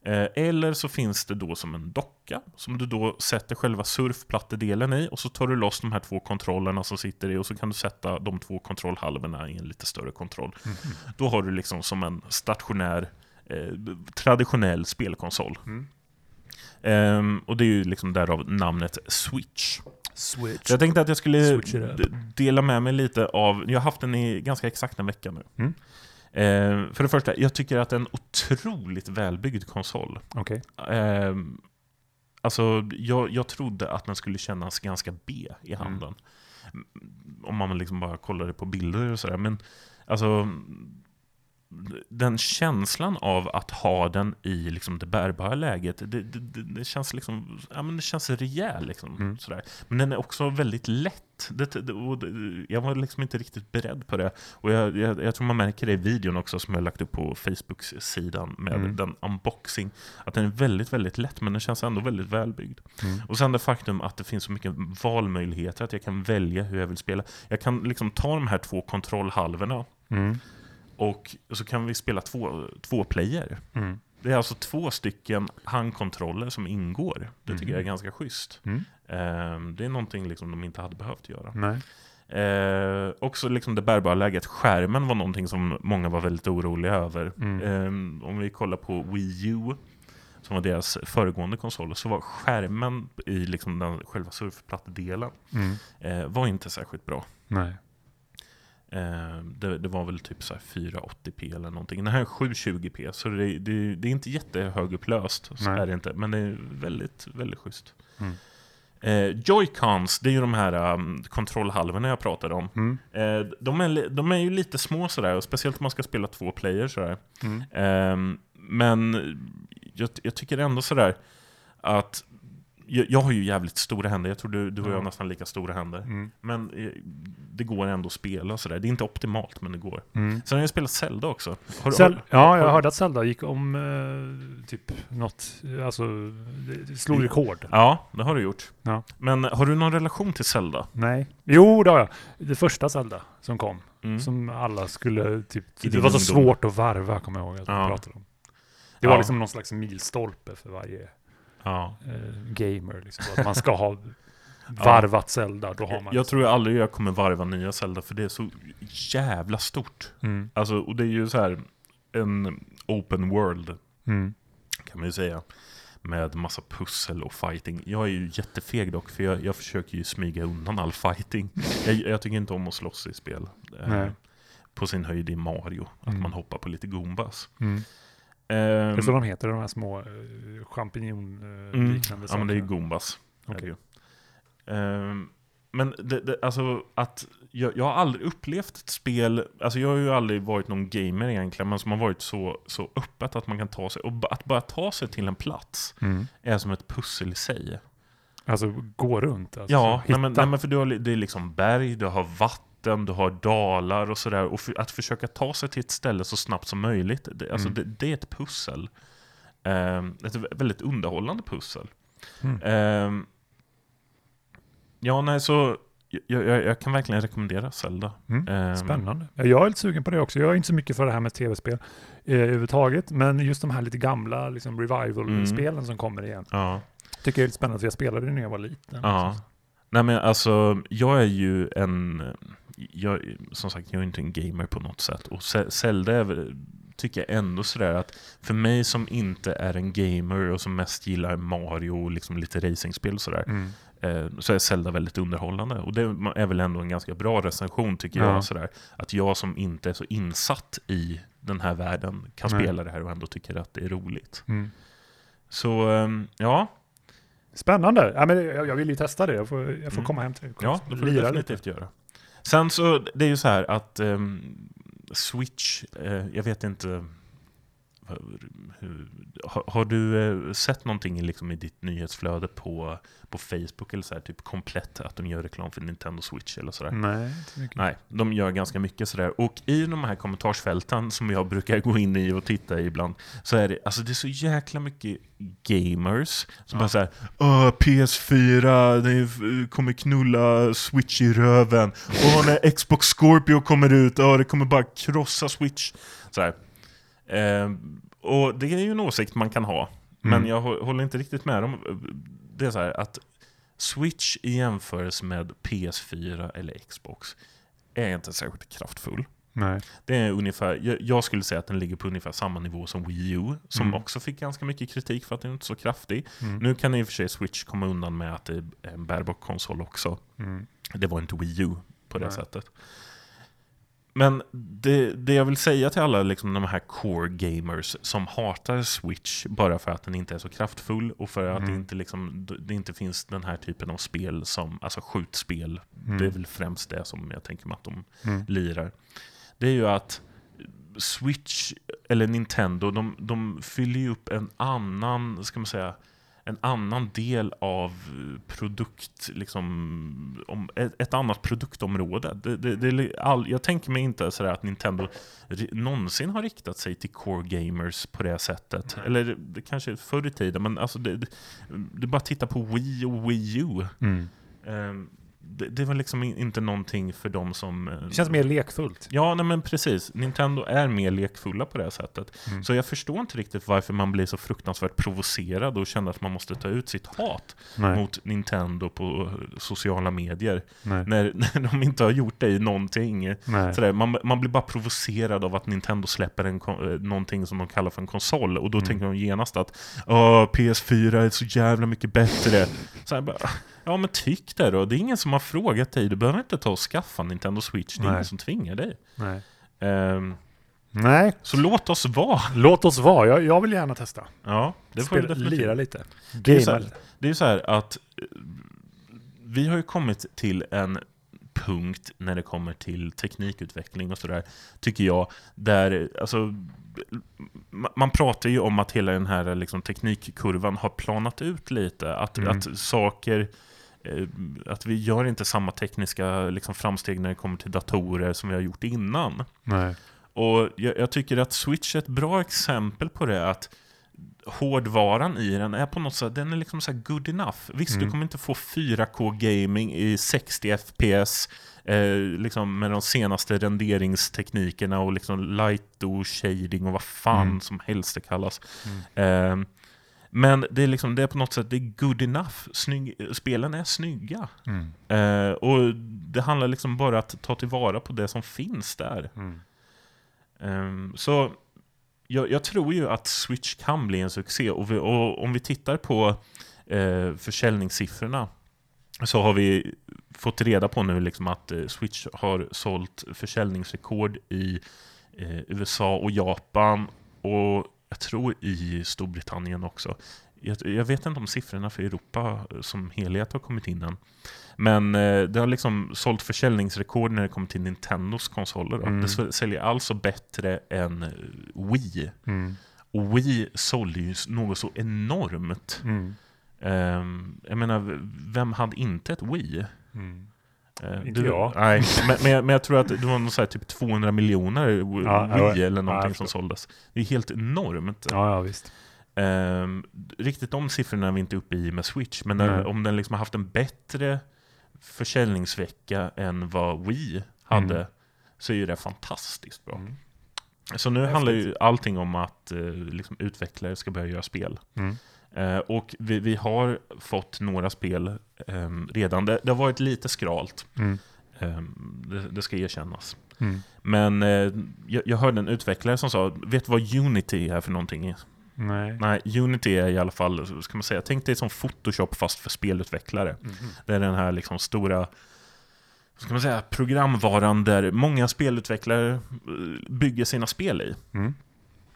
Eh, Eller så finns det då som en docka som du då sätter själva surfplattedelen i och så tar du loss de här två kontrollerna som sitter i och så kan du sätta de två kontrollhalvorna i en lite större kontroll. Mhm. Då har du liksom som en stationär eh, traditionell spelkonsol. Mm. Ehm, och det är ju liksom därav namnet Switch. Switch. Jag tänkte att jag skulle dela med mig lite av, jag har haft den i ganska exakt en vecka nu. Mm. Eh, för det första, jag tycker att det är en otroligt välbyggd konsol. Okej. Eh, alltså, jag, jag trodde att den skulle kännas ganska B i handen. Om man liksom bara kollade på bilder och sådär. Men alltså, den känslan av att ha den i liksom det bärbara läget, det, det, det, känns liksom, ja men det känns rejäl liksom. Mm. Sådär. Men den är också väldigt lätt. Det, jag var liksom inte riktigt beredd på det. Och jag, jag, jag tror man märker det i videon också som jag lagt upp på Facebook-sidan med Mm. den unboxing. Att den är väldigt, väldigt lätt men den känns ändå väldigt välbyggd. Mm. Och sen det faktum att det finns så mycket valmöjligheter, att jag kan välja hur jag vill spela. Jag kan liksom ta de här två kontrollhalvorna Mm. Och så kan vi spela två, två player. Mm. Det är alltså två stycken handkontroller som ingår. Det tycker Mhm. jag är ganska schysst. Mm. Ehm, det är någonting liksom de inte hade behövt göra. Nej. Eh, också liksom det bärbara läget. Skärmen var någonting som många var väldigt oroliga över. Mm. Ehm, om vi kollar på Wii U, som var deras föregående konsol, så var skärmen i liksom den själva surfplattdelen Mm. eh, var inte särskilt bra. Nej. Eh, det, det var väl typ så här 480p eller någonting. Den här är 720p, så det, det, det är inte jättehögupplöst. Så Nej. är det inte, men det är väldigt, väldigt schysst. Mm. Eh, Joy-Cons, det är ju de här um, kontrollhalvorna jag pratade om. Mm. Eh, de, är, de är ju lite små sådär, och speciellt om man ska spela två player sådär. Mm. Ehm, men jag, jag tycker ändå sådär att jag, jag har ju jävligt stora händer, jag tror du, du och jag har nästan lika stora händer. Mm. Men eh, det går ändå att spela sådär. Det är inte optimalt, men det går. Mm. Sen har jag spelat Zelda också. Har, Cel- har, ja, jag har- hörde att Zelda gick om eh, typ något, alltså det- slog rekord. ja, det har du gjort. Ja. Men har du någon relation till Zelda? Nej. Jo, det har jag. Det första Zelda som kom. Mm. Som alla skulle typ... Det var så ungdom. svårt att varva, kommer jag ihåg att Ja. pratade om. Det var Ja. liksom någon slags milstolpe för varje Ja. eh, gamer. Liksom. Att man ska ha varvat Zelda, då har man... Jag tror jag aldrig jag kommer varva nya Zelda, för det är så jävla stort. Mm. Alltså, och det är ju så här en open world, Mm. kan man ju säga. Med massa pussel och fighting. Jag är ju jättefeg dock, för jag, jag försöker ju smyga undan all fighting. Jag, jag tycker inte om att slåss i spel. Eh, på sin höjd i Mario, att Mm. man hoppar på lite Goombas. Mm. Ehm, Det är så de heter, de här små uh, champinjon-liknande Mm, sakerna. ja men det är det Okej. ju. Ehm, men det, det, alltså att jag, jag har aldrig upplevt ett spel, alltså jag har ju aldrig varit någon gamer egentligen, men som har varit så, så öppet att man kan ta sig, och att bara ta sig till en plats Mm. är som ett pussel i sig. Alltså gå runt. Alltså, ja, nej men, nej men för du har, det är liksom berg, du har vatten, du har dalar och sådär. Och för, att försöka ta sig till ett ställe så snabbt som möjligt, det, alltså Mm. det, det är ett pussel. Ehm, ett väldigt underhållande pussel. Mm. Ehm, ja, nej, så jag, jag, jag kan verkligen rekommendera Zelda. Mm. Ehm, Spännande. Ja, Jag är lite sugen på det också. Jag är inte så mycket för det här med tv-spel eh, överhuvudtaget. Men just de här lite gamla liksom, revival-spelen som kommer igen. Ja. Tycker jag är lite spännande, för jag spelade det när jag var liten. ja. Nej men alltså, jag är ju en... Jag, som sagt, jag är inte en gamer på något sätt. Och Zelda är tycker jag ändå sådär att för mig som inte är en gamer och som mest gillar Mario och liksom lite racingspel och sådär. Mm. eh, så är Zelda väldigt underhållande. Och det är väl ändå en ganska bra recension tycker Ja. jag. Sådär. Att jag som inte är så insatt i den här världen kan Nej. spela det här och ändå tycker att det är roligt. Mm. Så ehm, ja, Spännande! Ja, men jag, vill ju testa det. Jag får, jag får Mm. komma hem till ja det får du definitivt göra. Sen så, det är ju så här att um, Switch, eh, jag vet inte har, du eh, sett någonting liksom i ditt nyhetsflöde på, på Facebook eller så här, typ komplett att de gör reklam för Nintendo Switch eller sådär? Nej, inte mycket. Nej, de gör ganska mycket sådär. Och i de här kommentarsfälten som jag brukar gå in i och titta i ibland, så är det, alltså det är så jäkla mycket gamers som Ja. bara såhär Åh, PS4, det är- kommer knulla Switch i röven. Och när Xbox Scorpio kommer ut, åh, det kommer bara krossa Switch. Sådär. Ehm, och det är ju en åsikt man kan ha. Men Mm. jag hå- håller inte riktigt med dem. Det är så här att Switch i jämförelse med PS4 eller Xbox är inte särskilt kraftfull. Nej. Det är ungefär, jag, jag skulle säga att den ligger på ungefär samma nivå som Wii U, som Mm. också fick ganska mycket kritik för att den inte är så kraftig. Mm. Nu kan i och för sig Switch komma undan med att det är en bärbar konsol också. Mm. Det var inte Wii U på det Nej. sättet. Men det, det jag vill säga till alla liksom, de här core gamers som hatar Switch bara för att den inte är så kraftfull och för att Mm. det, inte, liksom, det inte finns den här typen av spel som, alltså skjutspel, Mm. det är väl främst det som jag tänker mig att de Mm. lirar. Det är ju att Switch eller Nintendo, de, de fyller ju upp en annan, ska man säga, en annan del av produkt, liksom, om, ett, ett annat produktområde. Det, det, det, all, jag tänker mig inte sådär att Nintendo någonsin har riktat sig till core gamers på det sättet. Nej. Eller det kanske förr i tiden, men alltså det, det, det bara titta på Wii och Wii U. Mm. Ehm, det, det var liksom in- inte någonting för dem som... eh, Det känns mer lekfullt. Ja, nej men precis. Nintendo är mer lekfulla på det här sättet. Mm. Så jag förstår inte riktigt varför man blir så fruktansvärt provocerad och känner att man måste ta ut sitt hat Nej. mot Nintendo på sociala medier. Nej. När, när de inte har gjort det i någonting. Sådär, man, man blir bara provocerad av att Nintendo släpper en, eh, någonting som de kallar för en konsol. Och då Mm. tänker de genast att Åh, PS4 är så jävla mycket bättre. Så bara, ja men tyck det då. Det är ingen som har frågat dig. Du behöver inte ta och skaffa Nintendo Switch. Det är Nej. ingen som tvingar dig. Nej. Ehm, Nej. så låt oss vara. Låt oss vara. Jag, jag vill gärna testa. Ja, det får du definitivt. lira lite. Det är så Gamea här- lite. Det är ju så här att eh, vi har ju kommit till en punkt när det kommer till teknikutveckling och sådär, tycker jag, där alltså, ma- man pratar ju om att hela den här liksom, teknikkurvan har planat ut lite, att, Mm. att saker eh, att vi gör inte samma tekniska liksom, framsteg när det kommer till datorer som vi har gjort innan. Nej. Och jag, jag tycker att Switch är ett bra exempel på det, att hårdvaran i den är på något sätt, den är liksom så här good enough. Visst, Mm. du kommer inte få 4K gaming i 60 FPS, eh, liksom med de senaste renderingsteknikerna och liksom light och shading och vad fan Mm. som helst det kallas. Mm. Eh, men det är liksom, det är på något sätt, det är good enough. Snygg, spelen är snygga. Mm. Eh, och det handlar liksom bara att ta tillvara på det som finns där. Mm. Ehm, så jag, jag tror ju att Switch kan bli en succé. Och, vi, och om vi tittar på eh, försäljningssiffrorna så har vi fått reda på nu liksom att eh, Switch har sålt försäljningsrekord i eh, USA och Japan och jag tror i Storbritannien också. Jag, jag vet inte om siffrorna för Europa som helhet har kommit in än. Men eh, det har liksom sålt försäljningsrekord när det kommer till Nintendos konsoler. Mm. Det säljer alltså bättre än eh, Wii. Mm. Och Wii sålde ju något så enormt. Mm. Ehm, jag menar, vem hade inte ett Wii? Mm. Eh, Inte du- jag. Nej, men, men, jag, men jag tror att det var någon så typ 200 miljoner Wii Ja, ja, eller ja, någonting jag som såldes. Det är helt enormt. Ja, ja, visst. Ehm, riktigt de siffrorna är vi inte uppe i med Switch, men när, om den liksom har haft en bättre försäljningsvecka än vad Wii hade, Mm. så är ju det fantastiskt bra. Mm. Så nu Häftigt. handlar ju allting om att eh, liksom, utvecklare ska börja göra spel. Mm. Eh, och vi, vi har fått några spel ehm, redan. Det, det har varit lite skralt, Mm. ehm, det, det ska erkännas. Mm. Men eh, jag, jag hörde en utvecklare som sa, vet du vad Unity är för någonting? Nej. Nej, Unity är i alla fall, ska man säga, tänk dig som Photoshop fast för spelutvecklare. Mhm. Det är den här liksom stora, ska man säga, programvaran där många spelutvecklare eh, bygger sina spel i. Mm.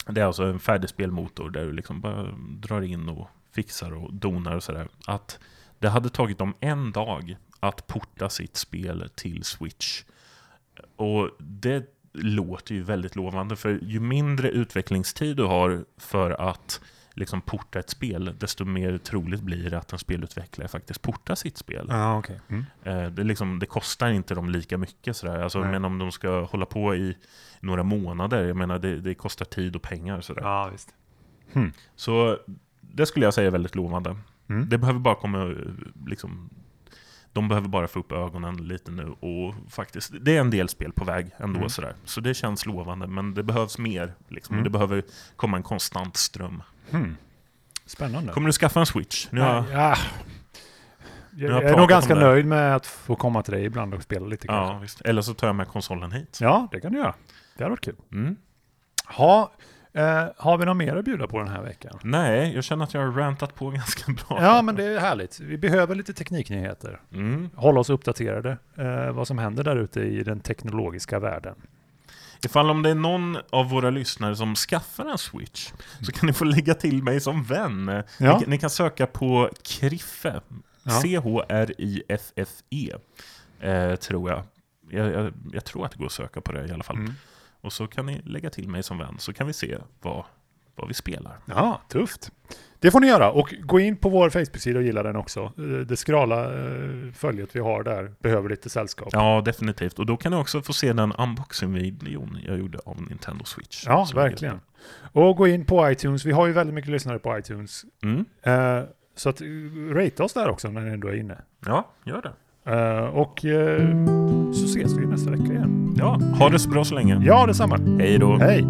Det är alltså en färdig spelmotor där du liksom bara drar in och fixar och donar och sådär. Att det hade tagit dem en dag att porta sitt spel till Switch. Och det låter ju väldigt lovande, för ju mindre utvecklingstid du har för att liksom porta ett spel, desto mer troligt blir det att en spelutvecklare faktiskt portar sitt spel. Ja, okej. Mm. Eh, Det, liksom, det kostar inte dem lika mycket sådär. Alltså, Nej. men om de ska hålla på i några månader, jag menar det, det kostar tid och pengar sådär. Ja, visst. Hmm. Så det skulle jag säga är väldigt lovande. Mm. Det behöver bara komma, liksom, de behöver bara få upp ögonen lite nu och faktiskt, det är en del spel på väg ändå Mm. sådär. Så det känns lovande, men det behövs mer. Liksom. Mm. Det behöver komma en konstant ström. Hmm. Spännande. Kommer du skaffa en Switch? Nu har, ja. har Jag, jag är nog ganska nöjd med att få komma till dig ibland och spela lite ja. Eller så tar jag med konsolen hit. Ja, det kan du göra. Det hade varit kul. Mm. Ha, eh, har vi något mer att bjuda på den här veckan? Nej, jag känner att jag har rantat på ganska bra. Ja, men det är härligt. Vi behöver lite tekniknyheter. Mm. Hålla oss uppdaterade. Eh, vad som händer där ute i den teknologiska världen. Ifall om det är någon av våra lyssnare som skaffar en Switch så kan ni få lägga till mig som vän. Ja. Ni, ni kan söka på Kriffe. Ja. C-H-R-I-F-F-E. Eh, tror jag. Jag, jag. jag tror att det går att söka på det i alla fall. Mm. Och så kan ni lägga till mig som vän så kan vi se vad, vad vi spelar. Ja, tufft. Det får ni göra och gå in på vår Facebook-sida och gilla den också. Eh, Det skrala eh, följet vi har där behöver lite sällskap. Ja, definitivt. Och då kan ni också få se den unboxing-videon jag gjorde av Nintendo Switch. Ja, verkligen. Och gå in på iTunes. Vi har ju väldigt mycket lyssnare på iTunes. Mm. Eh, så att, rate oss där också när ni ändå är inne. Ja, gör det. Och så ses vi nästa vecka igen. Ja, ha det så bra så länge. Ja, detsamma. Hej då. Hej!